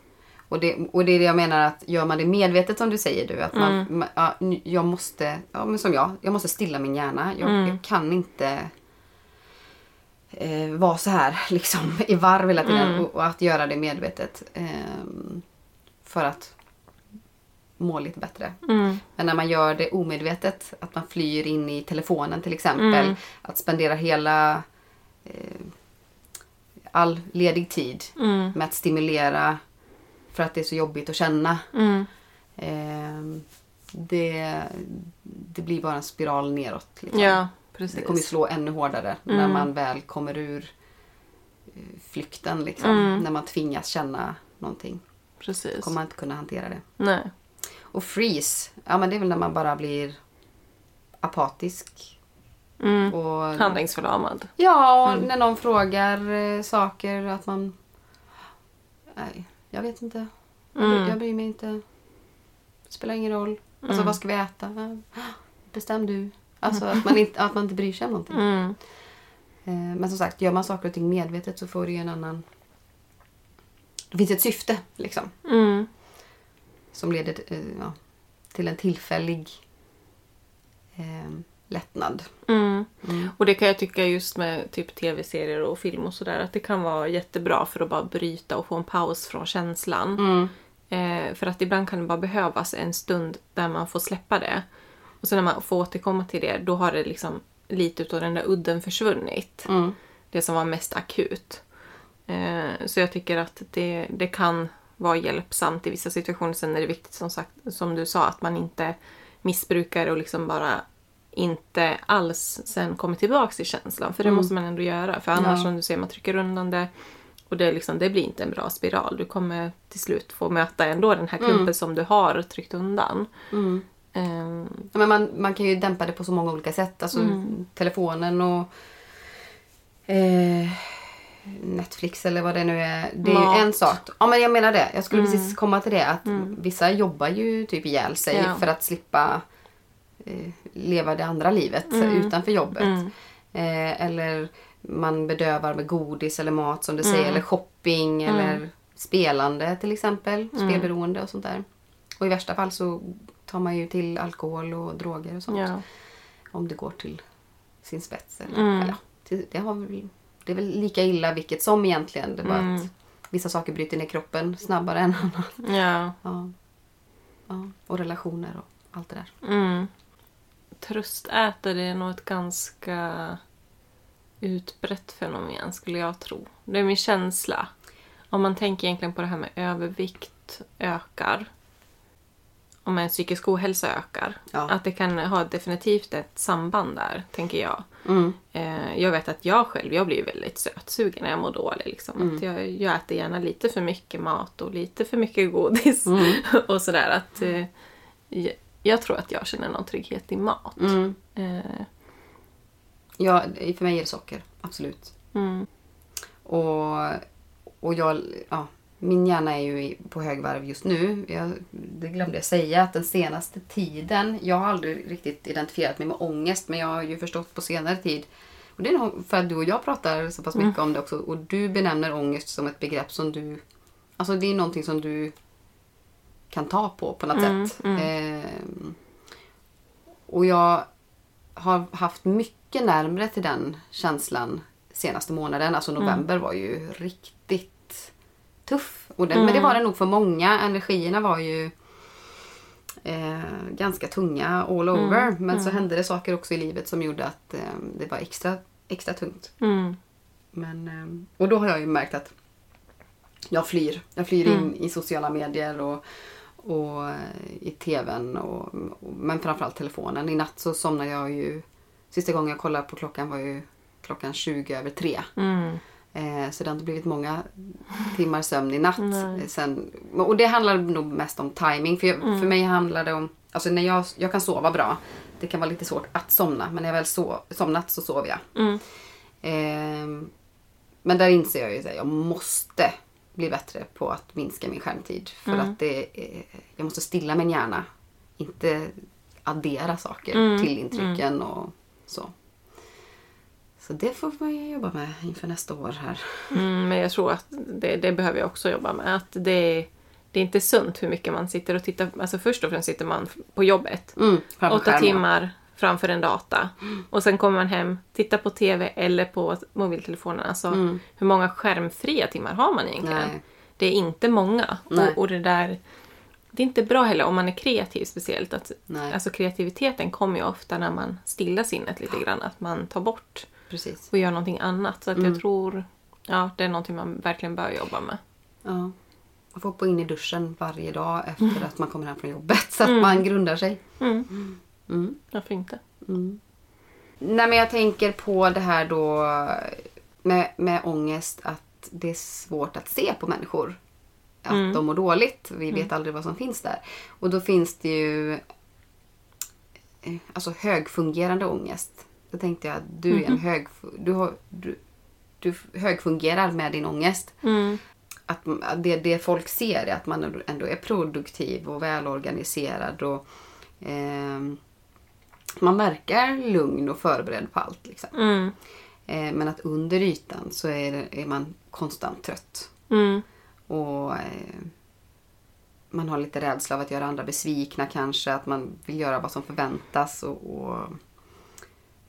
Och det, och det är det jag menar att gör man det medvetet som du säger du. Att man, Mm. ja, jag måste, ja men som jag, jag måste stilla min hjärna. Jag, Mm. jag kan inte eh, vara så här *laughs* liksom i varv hela tiden. Mm. Och, och att göra det medvetet. ehm, för att må lite bättre. Mm. Men när man gör det omedvetet, att man flyr in i telefonen till exempel. Mm. Att spendera hela eh, all ledig tid Mm. med att stimulera för att det är så jobbigt att känna. Mm. Eh, det, det blir bara en spiral neråt. Liksom. Ja, precis. Det kommer slå ännu hårdare när Mm. man väl kommer ur eh, flykten. Liksom. Mm. När man tvingas känna någonting. Precis. kommer man inte kunna hantera det. Nej. Och freeze, ja men det är väl när man bara blir apatisk. Mm. Och, Handlingsförlamad. ja, och när någon frågar eh, saker att man... Nej, jag vet inte. Jag, bry- Mm. jag bryr mig inte. Det spelar ingen roll. Alltså Mm. vad ska vi äta? *gasps* Bestäm du. Alltså att man inte, att man inte bryr sig om någonting. Mm. Eh, Men som sagt, gör man saker och ting medvetet så får det ju en annan... Det finns ett syfte liksom. Mm. Som leder till, eh, ja, till en tillfällig eh, lättnad. Mm. Mm. Och det kan jag tycka just med typ tv-serier och film och sådär att det kan vara jättebra för att bara bryta och få en paus från känslan. Mm. Eh, för att ibland kan det bara behövas en stund där man får släppa det. Och sen när man får återkomma till det, då har det liksom lite utav den där udden försvunnit. Mm. Det som var mest akut. Eh, så jag tycker att det, det kan vara hjälpsamt i vissa situationer. Sen är det viktigt som sagt, som du sa, att man inte missbrukar och liksom bara inte alls sen kommer tillbaks till känslan. För det Mm. måste man ändå göra. För annars Ja. som du säger, man trycker undan det. Och det, liksom, det blir inte en bra spiral. Du kommer till slut få möta ändå den här klumpen Mm. som du har tryckt undan. Mm. Ja, men man, man kan ju dämpa det på så många olika sätt. Alltså Mm. telefonen och eh, Netflix eller vad det nu är. Det är Mat. ju en sak. Ja men jag menar det. Jag skulle Mm. precis komma till det. Att Mm. vissa jobbar ju typ ihjäl sig Ja. för att slippa leva det andra livet Mm. utanför jobbet. mm, Eh, eller man bedövar med godis eller mat som du Mm. säger. Eller shopping Mm. eller spelande till exempel. Mm. Spelberoende och sånt där. Och i värsta fall så tar man ju till alkohol och droger och sånt. ja. Om det går till sin spets. Eller, Mm. eller, till- det, har det är väl lika illa vilket som egentligen. Det Mm. att vissa saker bryter ner kroppen snabbare än annat. ja. Ja. Ja. Och relationer och allt det där. Mm. Tröstätare är nog ett ganska utbrett fenomen skulle jag tro. Det är min känsla. Om man tänker egentligen på det här med övervikt ökar. Om en psykisk ohälsa ökar. Ja. Att det kan ha definitivt ett samband där, tänker jag. Mm. Eh, jag vet att jag själv, jag blir väldigt sötsugen när jag mår dåligt. Liksom. Mm. Att jag, jag äter gärna lite för mycket mat och lite för mycket godis. Mm. *laughs* och sådär. Att, eh, jag, tror att jag känner någon trygghet i mat. Mm. Eh, Ja, för mig är det socker. Absolut. mm, Och, och jag, ja, min hjärna är ju på högvarv just nu. Jag, det glömde jag säga att den senaste tiden, jag har aldrig riktigt identifierat mig med ångest men jag har ju förstått på senare tid och det är nog för att du och jag pratar så pass mycket om det också och du benämner ångest som ett begrepp som du, alltså det är någonting som du kan ta på på något sätt. Ehm, och jag har haft mycket närmre till den känslan senaste månaden. Alltså november var ju riktigt tuff. Och det, Men det var det nog för många. Energierna var ju eh, ganska tunga all over. Men så hände det saker också i livet som gjorde att eh, det var extra, extra tungt. Mm. Men, eh, och då har jag ju märkt att jag flyr. Jag flyr in i sociala medier och, och eh, i tvn. Och, och, men framförallt telefonen. I natt så somnade jag ju... Sista gången jag kollade på klockan var ju klockan 20 över tre. Mm. Eh, så det har inte blivit många timmar sömn i natt. Nej. Eh, Sen, och det handlar nog mest om timing. För, jag, för mig handlar det om... Alltså när jag, jag kan sova bra. Det kan vara lite svårt att somna. Men när jag väl so, somnat så sover jag. Mm. Ehm, men där inser jag ju att jag måste bli bättre på att minska min skärmtid. För att det, är- jag måste stilla min hjärna. Inte addera saker till intrycken och så. Så det får man jobba med inför nästa år här. Mm, men jag tror att det, det behöver jag också jobba med. Att det, det är inte sunt hur mycket man sitter och tittar. Alltså först och främst sitter man på jobbet. Mm, åtta timmar framför en data. Och sen kommer man hem, tittar på TV eller på mobiltelefonen. Alltså hur många skärmfria timmar har man egentligen? Mm. Nej. Det är inte många. Och, och det där... Det är inte bra heller om man är kreativ speciellt. Att, Nej. alltså kreativiteten kommer ju ofta när man stillar sinnet lite grann. Att man tar bort Precis. och gör någonting annat. Så att Mm. jag tror ja, det är någonting man verkligen bör jobba med. Ja. Man får gå in i duschen varje dag efter *laughs* att man kommer hem från jobbet. Så att man grundar sig. Mm. Mm. Varför inte? Nej men jag tänker på det här då med, med ångest att det är svårt att se på människor. Att de mår dåligt. Vi vet aldrig vad som finns där. Och då finns det ju eh, alltså högfungerande ångest. Då tänkte jag att du är en hög, du, har, du, du högfungerar med din ångest. Mm. Att att det, det folk ser är att man ändå är produktiv och välorganiserad. Och, ehm, man verkar lugn och förberedd på allt. Liksom. Mm. Eh, men att under ytan så är, det- är man konstant trött. Mm. Och eh, Man har lite rädsla av att göra andra besvikna kanske. Att man vill göra vad som förväntas. Och, och,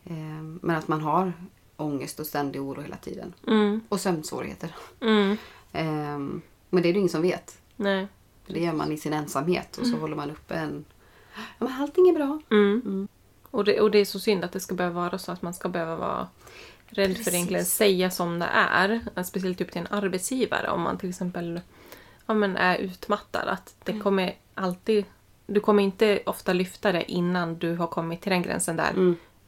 eh, men att man har ångest och ständig oro hela tiden. Mm. Och sömnsvårigheter. Mm. Men det är det ingen som vet. Nej. Det gör man i sin ensamhet. Och så håller man uppe en... Ja, men allting är bra. Mm. Och, det, och det är så synd att det ska behöva vara så att man ska behöva vara rädd för Precis. att egentligen säga som det är. Speciellt typ till en arbetsgivare om man till exempel ja, men är utmattad. Att det kommer alltid... Du kommer inte ofta lyfta det innan du har kommit till den gränsen där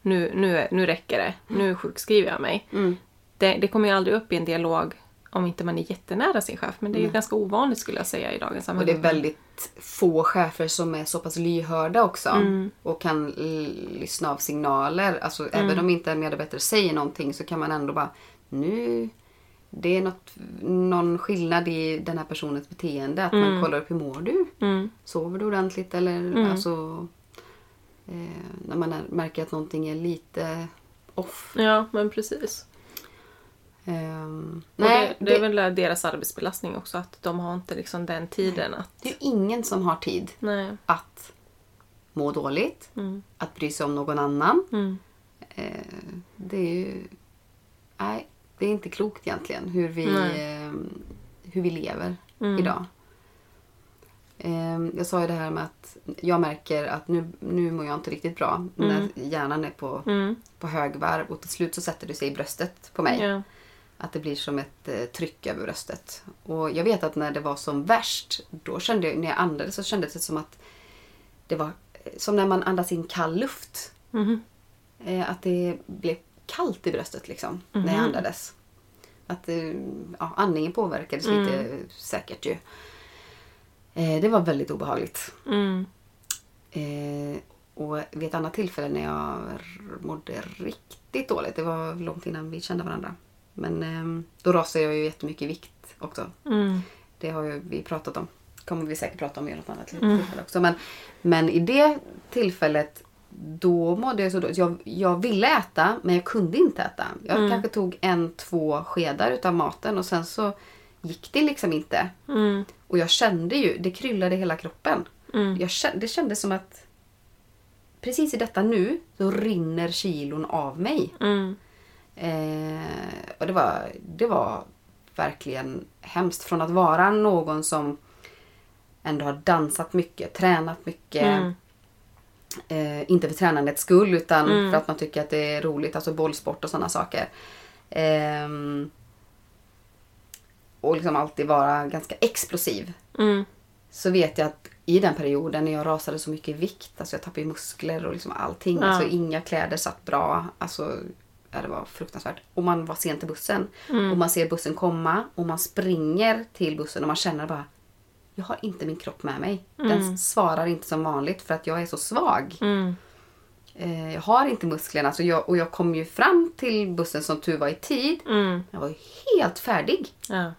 nu, nu, är- nu räcker det. Nu sjukskriver jag mig. Mm. Det, det kommer ju aldrig upp i en dialog om inte man är jättenära sin chef. Men det är ju ganska ovanligt skulle jag säga i dagens Och samhälle. det är väldigt få chefer som är så pass lyhörda också. Mm. Och kan lyssna av signaler. Alltså även om inte en medarbetare säger någonting så kan man ändå bara nu det är något, någon skillnad i den här personens beteende. Att man kollar upp hur mår du? Mm. Sover du ordentligt? Eller alltså eh, när man är, märker att någonting är lite off. Ja, men precis. Och nej, det, det är väl deras arbetsbelastning också. Att de har inte liksom den tiden att... det är ingen som har tid Nej. att må dåligt. Mm. Att bry sig om någon annan. Mm. Eh, det är ju... Nej, det är inte klokt egentligen hur vi, Nej. eh, hur vi lever Mm. idag. Eh, jag sa ju det här med att jag märker att nu, nu mår jag inte riktigt bra. När hjärnan är på, Mm. på högvarv och till slut så sätter det sig i bröstet på mig. Ja. Att det blir som ett eh, tryck över bröstet. Och jag vet att när det var som värst, då kände jag, när jag andades så kändes det som att det var eh, som när man andas in kall luft. Mhm. Eh, att det blev kallt i bröstet liksom, när jag andades. Att ja, andningen påverkades lite säkert ju. Det var väldigt obehagligt. Mm. Och vid ett annat tillfälle när jag mådde riktigt dåligt, det var långt innan vi kände varandra. Men ehm, då rasade jag ju jättemycket i vikt också. Mm. Det har ju vi pratat om. kommer vi säkert prata om i något annat tillfälle också. Men, men i det tillfället då mådde jag så dåligt. Jag, jag ville äta men jag kunde inte äta. Jag kanske tog en, två skedar utav maten och sen så gick det liksom inte. Mm. Och jag kände ju, det kryllade i hela kroppen. Mm. Jag kände, det kändes som att precis i detta nu så rinner kilon av mig. Mm. Eh, och det var, det var verkligen hemskt. Från att vara någon som ändå har dansat mycket, tränat mycket. Mm. Eh, inte för tränandets skull utan Mm. för att man tycker att det är roligt. Alltså bollsport och sådana saker. Ehm, och liksom alltid vara ganska explosiv. Mm. Så vet jag att i den perioden när jag rasade så mycket i vikt, alltså jag tappade muskler och liksom allting. Ja. Alltså inga kläder satt bra. Alltså, ja, det var fruktansvärt. Och man var sent till bussen. Mm. Och man ser bussen komma och man springer till bussen och man känner bara jag har inte min kropp med mig. Den svarar inte som vanligt för att jag är så svag. Mm. Eh, jag har inte musklerna. Så jag, och jag kom ju fram till bussen som tur var i tid. Mm. Jag var helt färdig. Ja.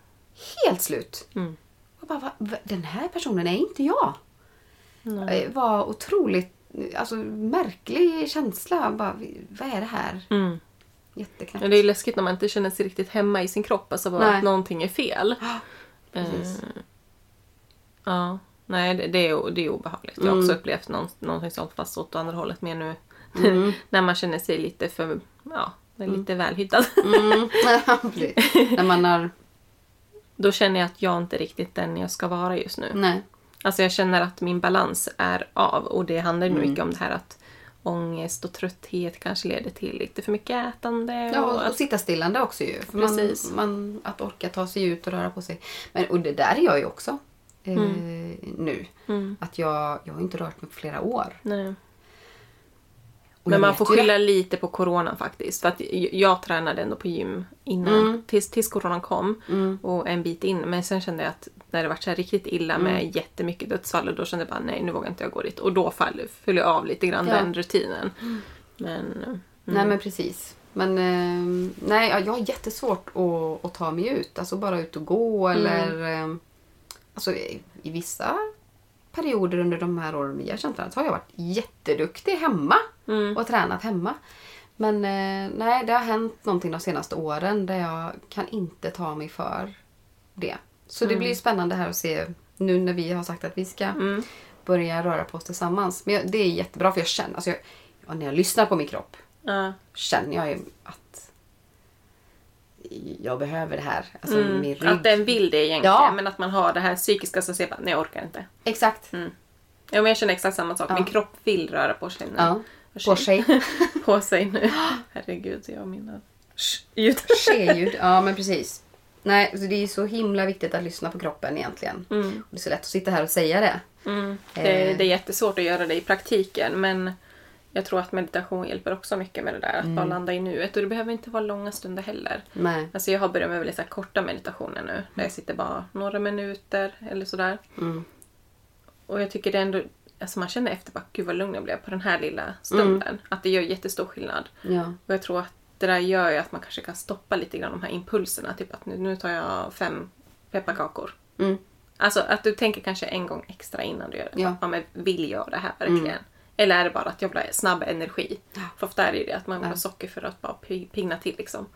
Helt slut. Mm. Jag bara, va, va, den här personen är inte jag. Nej. Det var otroligt alltså, märklig känsla. Bara, vad är det här? Mm. Jätteknäppt. Ja, Det är läskigt när man inte känner sig riktigt hemma i sin kropp. Alltså bara Nej. att någonting är fel. precis. Eh, ja. Nej, det, det, är, det är obehagligt. Jag har Mm. också upplevt någon, någonting sånt fast åt andra hållet mer nu. Mm. *laughs* när man känner sig lite för, ja, lite välhyddad. Mm. *laughs* *laughs* Ja, precis. När man har... Då känner jag att jag inte är riktigt den jag ska vara just nu. Nej. Alltså jag känner att min balans är av och det handlar Mm. mycket om det här att ångest och trötthet kanske leder till lite för mycket ätande. Ja, och och, och att, sitta stillande också ju. Man, man, att orka ta sig ut och röra på sig. Men, och det där är jag ju också. Eh, nu. Mm. Att jag, jag har inte rört mig på flera år. nej. Men man får skylla lite på coronan faktiskt. För att jag- tränade ändå på gym innan, Mm. tills, tills coronan kom. Mm. Och en bit in. Men sen kände jag att när det var så riktigt illa Mm. med jättemycket dödsfall och då kände jag bara nej nu vågar inte jag gå dit. Och då föll, föll jag av lite grann Ja. den rutinen. Men mm. Nej men precis. Men eh, nej, ja, jag har jättesvårt att, att ta mig ut. Alltså bara ut och gå eller... Eh, alltså i, i vissa perioder under de här åren vi har känt varandra så har jag varit jätteduktig hemma Mm. och tränat hemma. Men eh, nej, det har hänt någonting de senaste åren där jag kan inte ta mig för det. Så det blir spännande här att se nu när vi har sagt att vi ska Mm. börja röra på oss tillsammans. Men jag, det är jättebra för jag känner, alltså jag, ja, när jag lyssnar på min kropp känner jag ju att jag behöver det här. Alltså min Mm. rygg. Att den vill det egentligen. Ja. Men att man har det här psykiska som säger bara nej jag orkar inte. Exakt. Mm. Ja, men jag känner exakt samma sak. Ja. Min kropp vill röra på sig nu. Ja. På sig. *laughs* på sig nu. *gasps* Herregud, jag och mina ljud. *laughs* Tjeljud. Ja men precis. Nej, så det är så himla viktigt att lyssna på kroppen egentligen. Mm. Och Det är så lätt att sitta här och säga det. Mm. Det, Eh. det är jättesvårt att göra det i praktiken men jag tror att meditation hjälper också mycket med det där. Att Mm. bara landa i nuet. Och det behöver inte vara långa stunder heller. Nej. Alltså jag har börjat med väldigt så korta meditationer nu. Där jag sitter bara några minuter eller sådär. Mm. Och jag tycker det ändå... Alltså man känner efter bara, gud vad lugn jag blev på den här lilla stunden. Att det gör jättestor skillnad. Ja. Och jag tror att det där gör ju att man kanske kan stoppa lite grann de här impulserna. Typ att nu, nu tar jag fem pepparkakor. Mm. Alltså att du tänker kanske en gång extra innan du gör det. Ja. Men vill jag det här verkligen? Eller är det bara att jag vill ha snabb energi? För ofta är det ju det att man vill ha socker för att bara pi- pigna till liksom.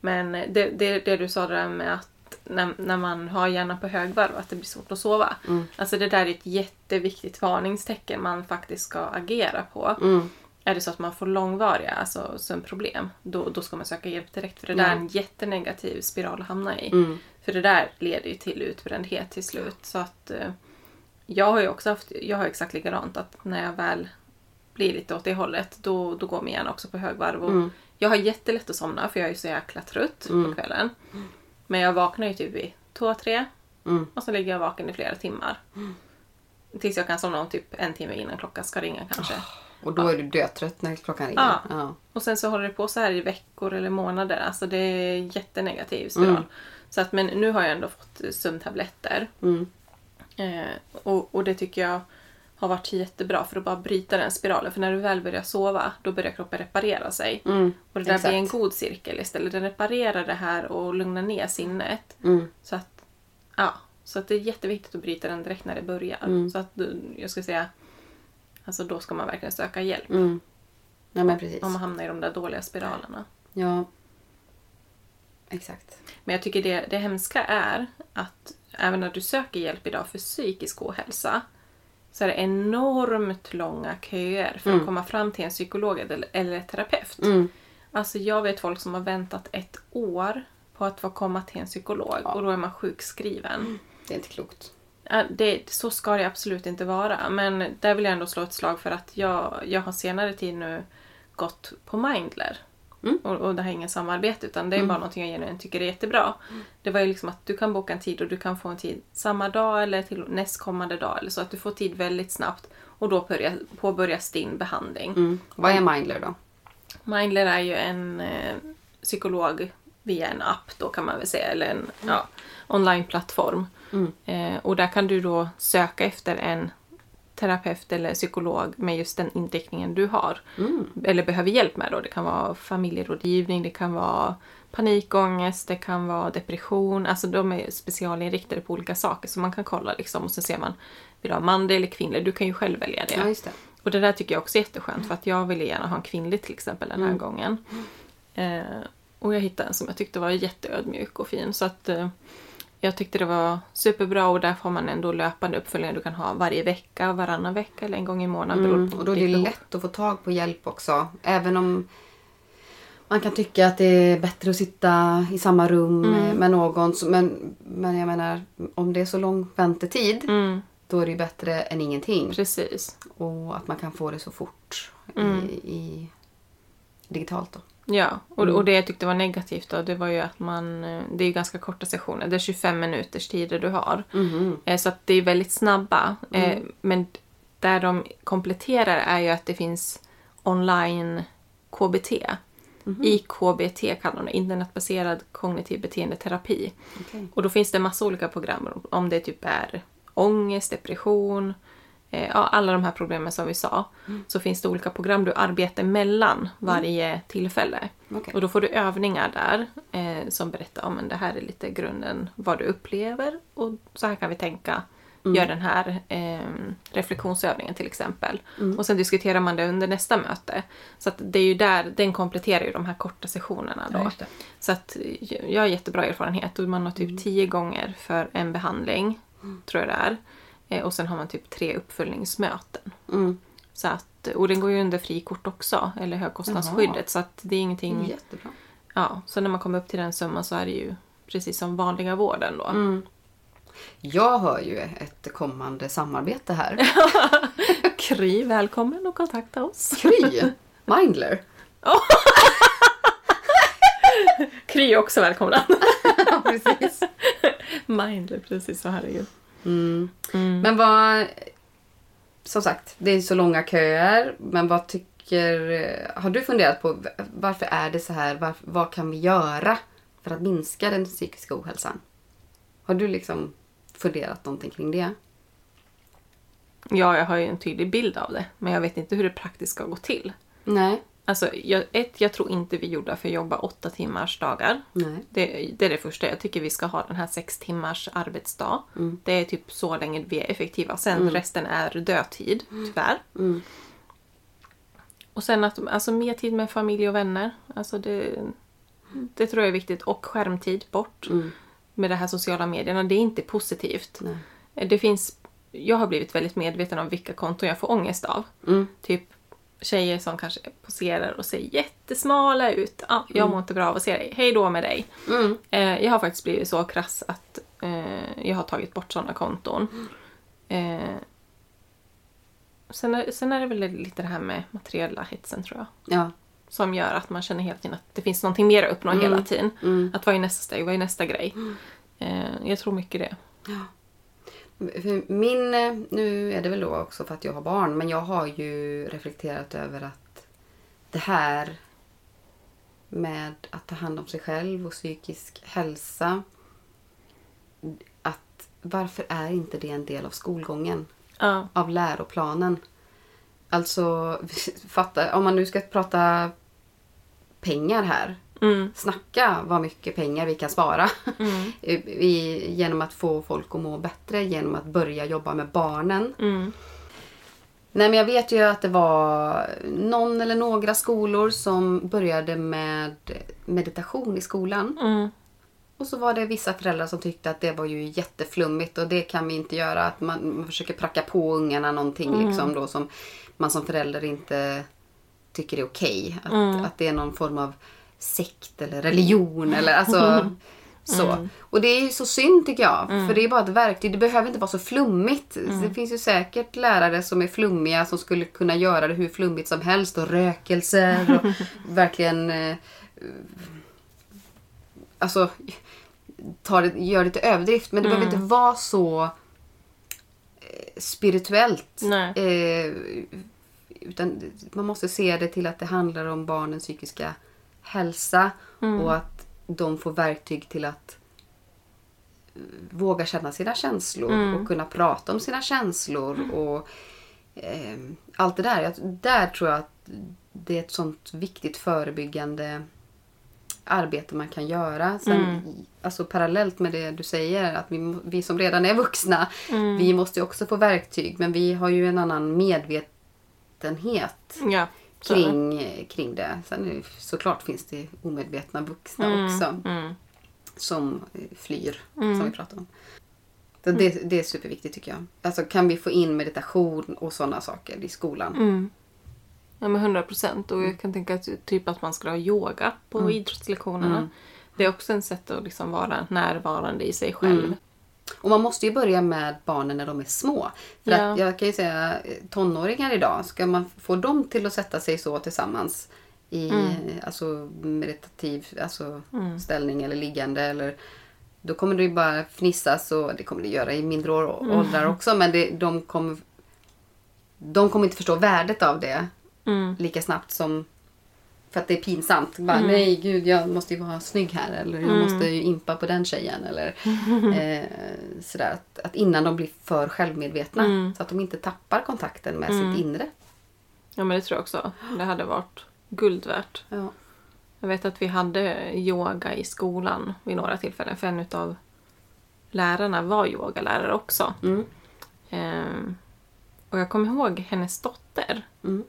Men det, det, det du sa där med att när, när man har hjärnan på högvarv att det blir svårt att sova. Alltså det där är ett jätteviktigt varningstecken man faktiskt ska agera på. Mm. Är det så att man får långvariga alltså, sömnproblem, då, då ska man söka hjälp direkt. För det där är en jättenegativ spiral att hamna i. Mm. För det där leder ju till utbrändhet till slut. Så att eh, jag har ju också haft, jag har exakt likadant att när jag väl blir lite åt det hållet, då, då går min hjärna också på högvarv. Och Mm. Jag har jättelätt att somna för jag är så jäkla trött på kvällen. Men jag vaknar ju typ vid två, tre Mm. och så ligger jag vaken i flera timmar. Tills jag kan somna om typ en timme innan klockan ska ringa kanske. Och då är du dötrött när klockan ringer. Ja. Ja. Och sen så håller det på så här i veckor eller månader. Alltså det är jättenegativ spiral. Mm. Så att, men nu har jag ändå fått sömntabletter. Mm. Eh, och, och det tycker jag har varit jättebra för att bara bryta den spiralen. För när du väl börjar sova, då börjar kroppen reparera sig. Mm, Och det där exakt. blir en god cirkel istället. Den reparerar det här och lugnar ner sinnet. Mm. Så att, ja, så att det är jätteviktigt att bryta den direkt när det börjar. Mm. Så att du- jag ska säga, alltså då ska man verkligen söka hjälp. Mm. Ja, men precis. Om man hamnar i de där dåliga spiralerna. Ja. Exakt. Men jag tycker det, det hemska är att även när du söker hjälp idag för psykisk ohälsa så är det enormt långa köer för att komma fram till en psykolog eller, eller terapeut. Mm. Alltså jag vet folk som har väntat ett år på att få komma till en psykolog och då är man sjukskriven. Det är inte klokt. Ja, Det, så ska det absolut inte vara. Men där vill jag ändå slå ett slag för att jag, jag har senare tid nu gått på Mindler. Mm. Och, och det här är ingen samarbete utan det är bara någonting jag genuint tycker är jättebra. Det var ju liksom att du kan boka en tid och du kan få en tid samma dag eller till nästkommande dag eller så. Att du får tid väldigt snabbt och då börjar, påbörjas din behandling. Mm. Vad är Mindler då? Mindler är ju en eh, psykolog via en app då kan man väl säga, eller en ja, onlineplattform. Mm. Eh, och där kan du då söka efter en terapeut eller psykolog med just den inriktningen du har. Eller behöver hjälp med då. Det kan vara familjerådgivning, det kan vara panikångest, det kan vara depression. Alltså de är specialinriktade på olika saker så man kan kolla liksom och så ser man vill du ha manlig eller kvinnlig? Du kan ju själv välja det. Ja, det. Och det där tycker jag också är jätteskönt för att jag ville gärna ha en kvinnlig till exempel den här Mm. gången. Eh, och jag hittade en som jag tyckte var jätteödmjuk och fin. Så att eh, jag tyckte det var superbra och där får man ändå löpande uppföljningar du kan ha varje vecka, varannan vecka eller en gång i månaden. Mm. Och då är det behov. lätt att få tag på hjälp också. Även om man kan tycka att det är bättre att sitta i samma rum Mm. med- någon. Men, men jag menar, om det är så lång väntetid Mm, då är det ju bättre än ingenting. precis. Och att man kan få det så fort Mm. i, i digitalt då. Ja, och, Mm. och det jag tyckte var negativt då, det var ju att man... eh, Det är ganska korta sessioner. Det är 25 minuters tider du har. Eh, Så att det är väldigt snabba. Mm. Eh, Men där de kompletterar är ju att det finns online KBT. Mhm. IKBT kallar de det, internetbaserad kognitiv beteendeterapi. Okej. Och då finns det massa olika program om det typ är ångest, depression, eh, ja, alla de här problemen som vi sa. Mm. Så finns det olika program du arbetar mellan varje tillfälle. Okej. Och då får du övningar där eh, som berättar om det här är lite grunden vad du upplever och så här kan vi tänka. Gör den här eh, reflektionsövningen till exempel. Och sen diskuterar man det under nästa möte. Så att det är ju där, den kompletterar ju de här korta sessionerna då. Ja. Så att eh, jag har jättebra erfarenhet och man har typ tio gånger för en behandling. Tror jag det är. Eh, och sen har man typ tre uppföljningsmöten. Mm. Så att, och den går ju under frikort också, eller högkostnadsskyddet. Jaha. Så att det är ingenting... Jättebra. Ja, så när man kommer upp till den summan så är det ju precis som vanliga vården då. Mm. Jag hör ju ett kommande samarbete här. *laughs* Kry, välkommen och kontakta oss. Kry! Mindler. Kry är också välkomna. *laughs* Ja, precis. Mindler, precis så herregud. Mm. Mm. Men vad... Som sagt, det är så långa köer. Men vad tycker... Har du funderat på varför är det så här? Varför, vad kan vi göra för att minska den psykiska ohälsan? Har du liksom funderat någonting kring det? Ja, jag har ju en tydlig bild av det. Men jag vet inte hur det praktiskt ska gå till. Nej. Alltså, jag, ett, jag tror inte vi är gjorda för att jobba åtta timmars dagar. Nej. Det, det är det första. Jag tycker vi ska ha den här sex timmars arbetsdag. Mm. Det är typ så länge vi är effektiva. Sen resten är dödtid, tyvärr. Mm. Och sen att, alltså mer tid med familj och vänner. Alltså det, det tror jag är viktigt. Och skärmtid bort Mm. med de här sociala medierna. Det är inte positivt. Nej. Det finns, jag har blivit väldigt medveten om vilka konton jag får ångest av. Mm. Typ tjejer som kanske poserar och ser jättesmala ut. Ah, jag mår inte bra av att se dig. Hej då med dig. Mm. Eh, jag har faktiskt blivit så krass att eh, jag har tagit bort sådana konton. Eh, sen, är, sen är det väl lite det här med materiella hetsen tror jag. Ja. Som gör att man känner hela tiden att det finns någonting mer att uppnå hela tiden. Mm. Att vad är nästa steg? Vad är nästa grej? Eh, jag tror mycket det. För Min, nu är det väl då också för att jag har barn, men jag har ju reflekterat över att det här med att ta hand om sig själv och psykisk hälsa. Att varför är inte det en del av skolgången? Ja. av läroplanen. Alltså, *laughs* fatta, om man nu ska prata pengar här. Mm. Snacka vad mycket pengar vi kan spara. Mm. *laughs* I, genom att få folk att må bättre, genom att börja jobba med barnen. Mm. Nej men jag vet ju att det var någon eller några skolor som började med meditation i skolan. Mm. Och så var det vissa föräldrar som tyckte att det var ju jätteflummigt och det kan vi inte göra. Att man, man försöker pracka på ungarna någonting liksom då som man som förälder inte tycker är okej. Att, att det är någon form av sekt eller religion eller alltså *laughs* så. Och det är ju så synd tycker jag. För det är bara ett verktyg. Det behöver inte vara så flummigt. Det finns ju säkert lärare som är flummiga som skulle kunna göra det hur flummigt som helst och rökelser och *laughs* verkligen eh, alltså tar det, gör till överdrift. Men det behöver inte vara så eh, spirituellt. Eh, utan man måste se det till att det handlar om barnens psykiska hälsa och att de får verktyg till att eh, våga känna sina känslor och kunna prata om sina känslor och eh, allt det där. Jag, där tror jag att det är ett sånt viktigt förebyggande arbete man kan göra. Sen, Alltså parallellt med det du säger, att vi, vi som redan är vuxna, vi måste ju också få verktyg. Men vi har ju en annan medvetenhet Ja. Kring, kring det. Sen såklart finns det omedvetna vuxna också Mm. som eh, flyr, som vi pratade om. Så det, det är superviktigt tycker jag. Alltså kan vi få in meditation och sådana saker i skolan? Mm. Ja men 100 procent. Och jag kan tänka att, typ att man skulle ha yoga på idrottslektionerna. Det är också ett sätt att liksom vara närvarande i sig själv. Och man måste ju börja med barnen när de är små. För Ja. att jag kan ju säga tonåringar idag, ska man få dem till att sätta sig så tillsammans i alltså, meditativ alltså, ställning eller liggande eller då kommer det ju bara fnissas och det kommer det göra i mindre å- åldrar också men det, de kommer de kommer inte förstå värdet av det Mm. lika snabbt som för att det är pinsamt. Bara, Nej gud jag måste ju vara snygg här eller jag måste ju impa på den tjejen. Eller, *laughs* eh, sådär, att, att innan de blir för självmedvetna så att de inte tappar kontakten med sitt inre. Ja men det tror jag också. Det hade varit guld värt. Ja. Jag vet att vi hade yoga i skolan vid några tillfällen. För en av lärarna var yogalärare också. Mm. Ehm, och jag kommer ihåg hennes dotter. Mm.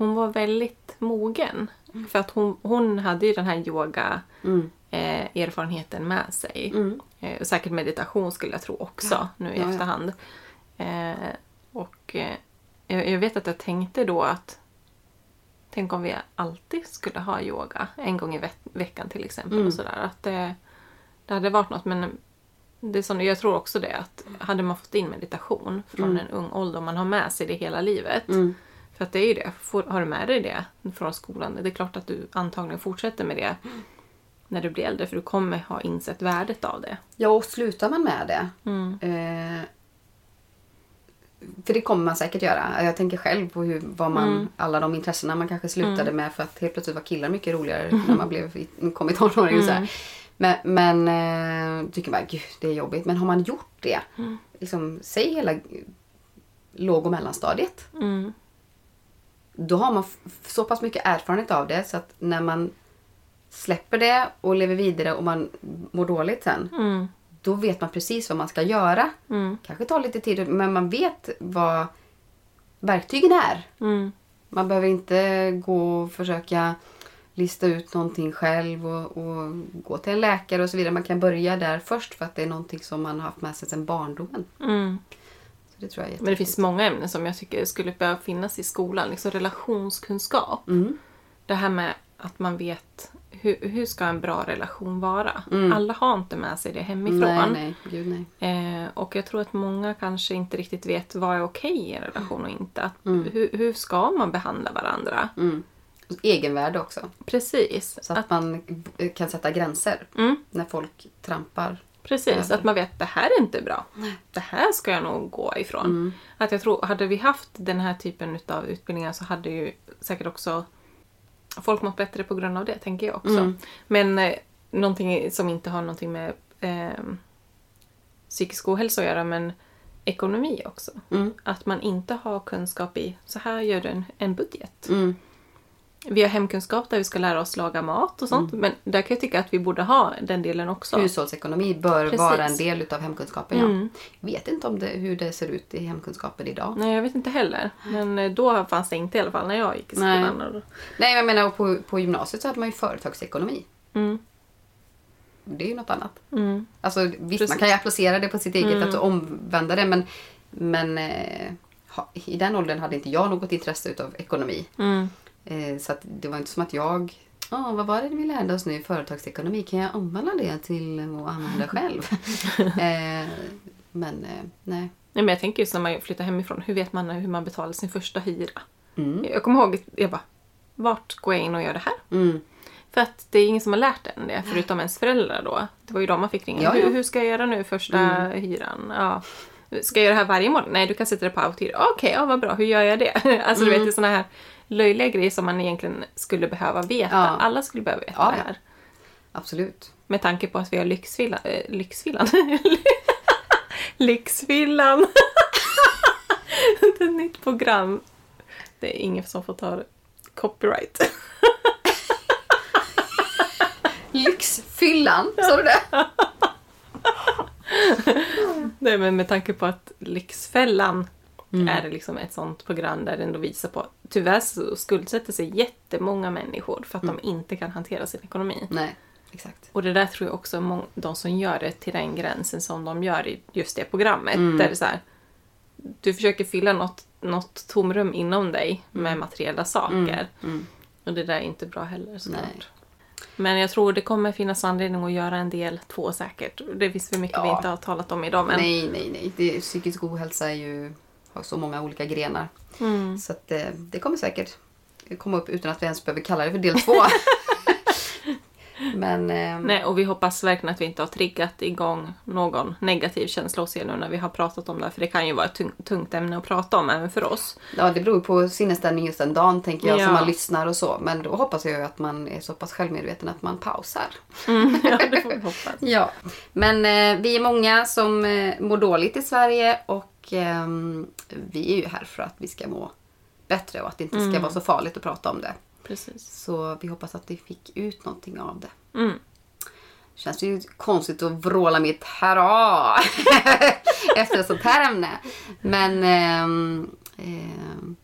Hon var väldigt mogen. För att hon, hon hade ju den här yoga Mm. eh, erfarenheten med sig. Mm. Eh, och säkert meditation skulle jag tro också nu i Ja, ja. efterhand. Eh, och eh, jag, vet att jag tänkte då att Tänk om vi alltid skulle ha yoga en gång i ve- veckan till exempel. Mm. Och sådär. Att det, det hade varit något men det är som, jag tror också det att hade man fått in meditation från en ung ålder och man har med sig det hela livet. Mm. För att det är ju det, får, har du med dig det från skolan, det är klart att du antagligen fortsätter med det när du blir äldre för du kommer ha insett värdet av det. Ja, och slutar man med det. Mm. Eh, för det kommer man säkert göra. Jag tänker själv på hur, vad man, Mm. alla de intressena man kanske slutade med för att helt plötsligt var killar mycket roligare när man *laughs* blev, kom i Så Mm. här. Men, men eh, tycker man gud det är jobbigt. Men har man gjort det, Mm. liksom, säg hela låg och mellanstadiet. Mm. Då har man så pass mycket erfarenhet av det så att när man släpper det och lever vidare och man mår dåligt sen. Mm. Då vet man precis vad man ska göra. Mm. Kanske tar lite tid men man vet vad verktygen är. Mm. Man behöver inte gå och försöka lista ut någonting själv och, och gå till en läkare och så vidare. Man kan börja där först för att det är någonting som man har haft med sig sedan barndomen. Det tror jag Men det finns många ämnen som jag tycker skulle behöva finnas i skolan. Liksom relationskunskap. Mm. Det här med att man vet hur, hur ska en bra relation vara. Mm. Alla har inte med sig det hemifrån. Nej, nej. Gud nej. Eh, och jag tror att många kanske inte riktigt vet vad är okej i en relation och inte. Att, Mm. hur, hur ska man behandla varandra? Mm. Egenvärde också. Precis. Så att, Att, man kan sätta gränser mm, när folk trampar. Precis. Att man vet att det här är inte bra. Det här ska jag nog gå ifrån. Mm. Att jag tror, hade vi haft den här typen av utbildningar så hade ju säkert också folk mått bättre på grund av det, tänker jag också. Mm. Men eh, någonting som inte har någonting med eh, psykisk ohälsa att göra, men ekonomi också. Mm. Att man inte har kunskap i, så här gör du en, en budget. Mm. Vi har hemkunskap där vi ska lära oss laga mat och sånt. Men där kan jag tycka att vi borde ha den delen också. Hushållsekonomi bör Precis. vara en del utav hemkunskapen. Ja. Mm. Vet inte om det, hur det ser ut i hemkunskapen idag. Nej, jag vet inte heller. Men eh, då fanns det inte i alla fall när jag gick i Nej. skolan. Och- Nej, jag menar på, på gymnasiet så hade man ju företagsekonomi. Mm. Det är ju något annat. Mm. Alltså visst, Precis. man kan ju applicera det på sitt eget, att omvända det. Men, men eh, i den åldern hade inte jag något intresse utav ekonomi. Mm. Eh, så det var inte som att jag... "Ah, vad var det vi lärde oss nu i företagsekonomi? Kan jag omvandla det till att använda *laughs* själv? eh, men eh, nej. Nej, men jag tänker just när man flyttar hemifrån, hur vet man hur man betalar sin första hyra? Mm. Jag kommer ihåg, jag bara, vart går jag in och gör det här? Mm. För att det är ingen som har lärt en det, förutom ens föräldrar då. Det var ju de man fick ringa. Ja, ja. Hur, hur ska jag göra nu första hyran? Ja. Ska jag göra det här varje månad? Nej, du kan sätta det på autohyra. Okej, ja, vad bra. Hur gör jag det? *laughs* Alltså du vet, det är såna här löjliga grejer som man egentligen skulle behöva veta. Ja. Alla skulle behöva veta Ja, det här. Absolut. Med tanke på att vi har Lyxvillan. Äh, *laughs* lyxvillan? lyxvillan! *laughs* det är ett nytt program. Det är ingen som får ta copyright. *laughs* Lyxfyllan, sa du det? Nej, men med tanke på att Lyxfällan Mm. är det liksom ett sånt program där det ändå visar på tyvärr så skuldsätter sig jättemånga människor för att Mm. de inte kan hantera sin ekonomi. Nej, exakt. Och det där tror jag också de som gör det till den gränsen som de gör i just det programmet. Mm. Där det är så här, du försöker fylla något, något tomrum inom dig med materiella saker. Mm. Och det där är inte bra heller såklart. Men jag tror det kommer finnas anledning att göra en del två säkert. Det finns för mycket vi Ja. inte har talat om idag. Men... Nej, nej, nej. Det, psykisk ohälsa är ju, har så många olika grenar. Mm. Så att, eh, det kommer säkert komma upp utan att vi ens behöver kalla det för del två. *laughs* Men eh, Nej, och vi hoppas verkligen att vi inte har triggat igång någon negativ känsla hos er nu när vi har pratat om det. här, För det kan ju vara ett tung, tungt ämne att prata om även för oss. ja, det beror på sinnesstämning just den dagen tänker jag Ja. som man lyssnar och så. Men då hoppas jag att man är så pass självmedveten att man pausar. Mm, ja, det får vi *laughs* hoppas. Ja, men eh, vi är många som eh, mår dåligt i Sverige och vi är ju här för att vi ska må bättre och att det inte ska vara så farligt att prata om det. Precis. Så vi hoppas att vi fick ut någonting av det. Mm. Känns ju konstigt att vråla mitt hurra *laughs* efter ett sånt här ämne. Men ehm, ehm,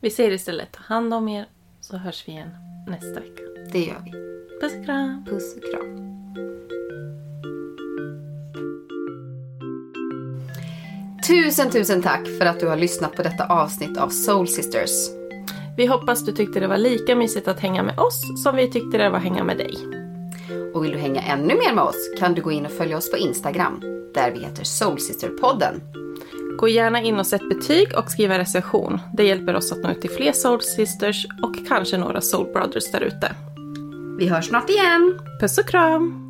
Vi säger istället ta hand om er så hörs vi igen nästa vecka. det gör vi. Puss och kram! Puss och kram. Tusen, tusen tack för att du har lyssnat på detta avsnitt av Soul Sisters. Vi hoppas du tyckte det var lika mysigt att hänga med oss som vi tyckte det var att hänga med dig. Och vill du hänga ännu mer med oss kan du gå in och följa oss på Instagram där vi heter Soul Sister-podden. Gå gärna in och sätt betyg och skriv en recension. Det hjälper oss att nå ut till fler Soul Sisters och kanske några Soul Brothers där ute. Vi hörs snart igen! Puss och kram!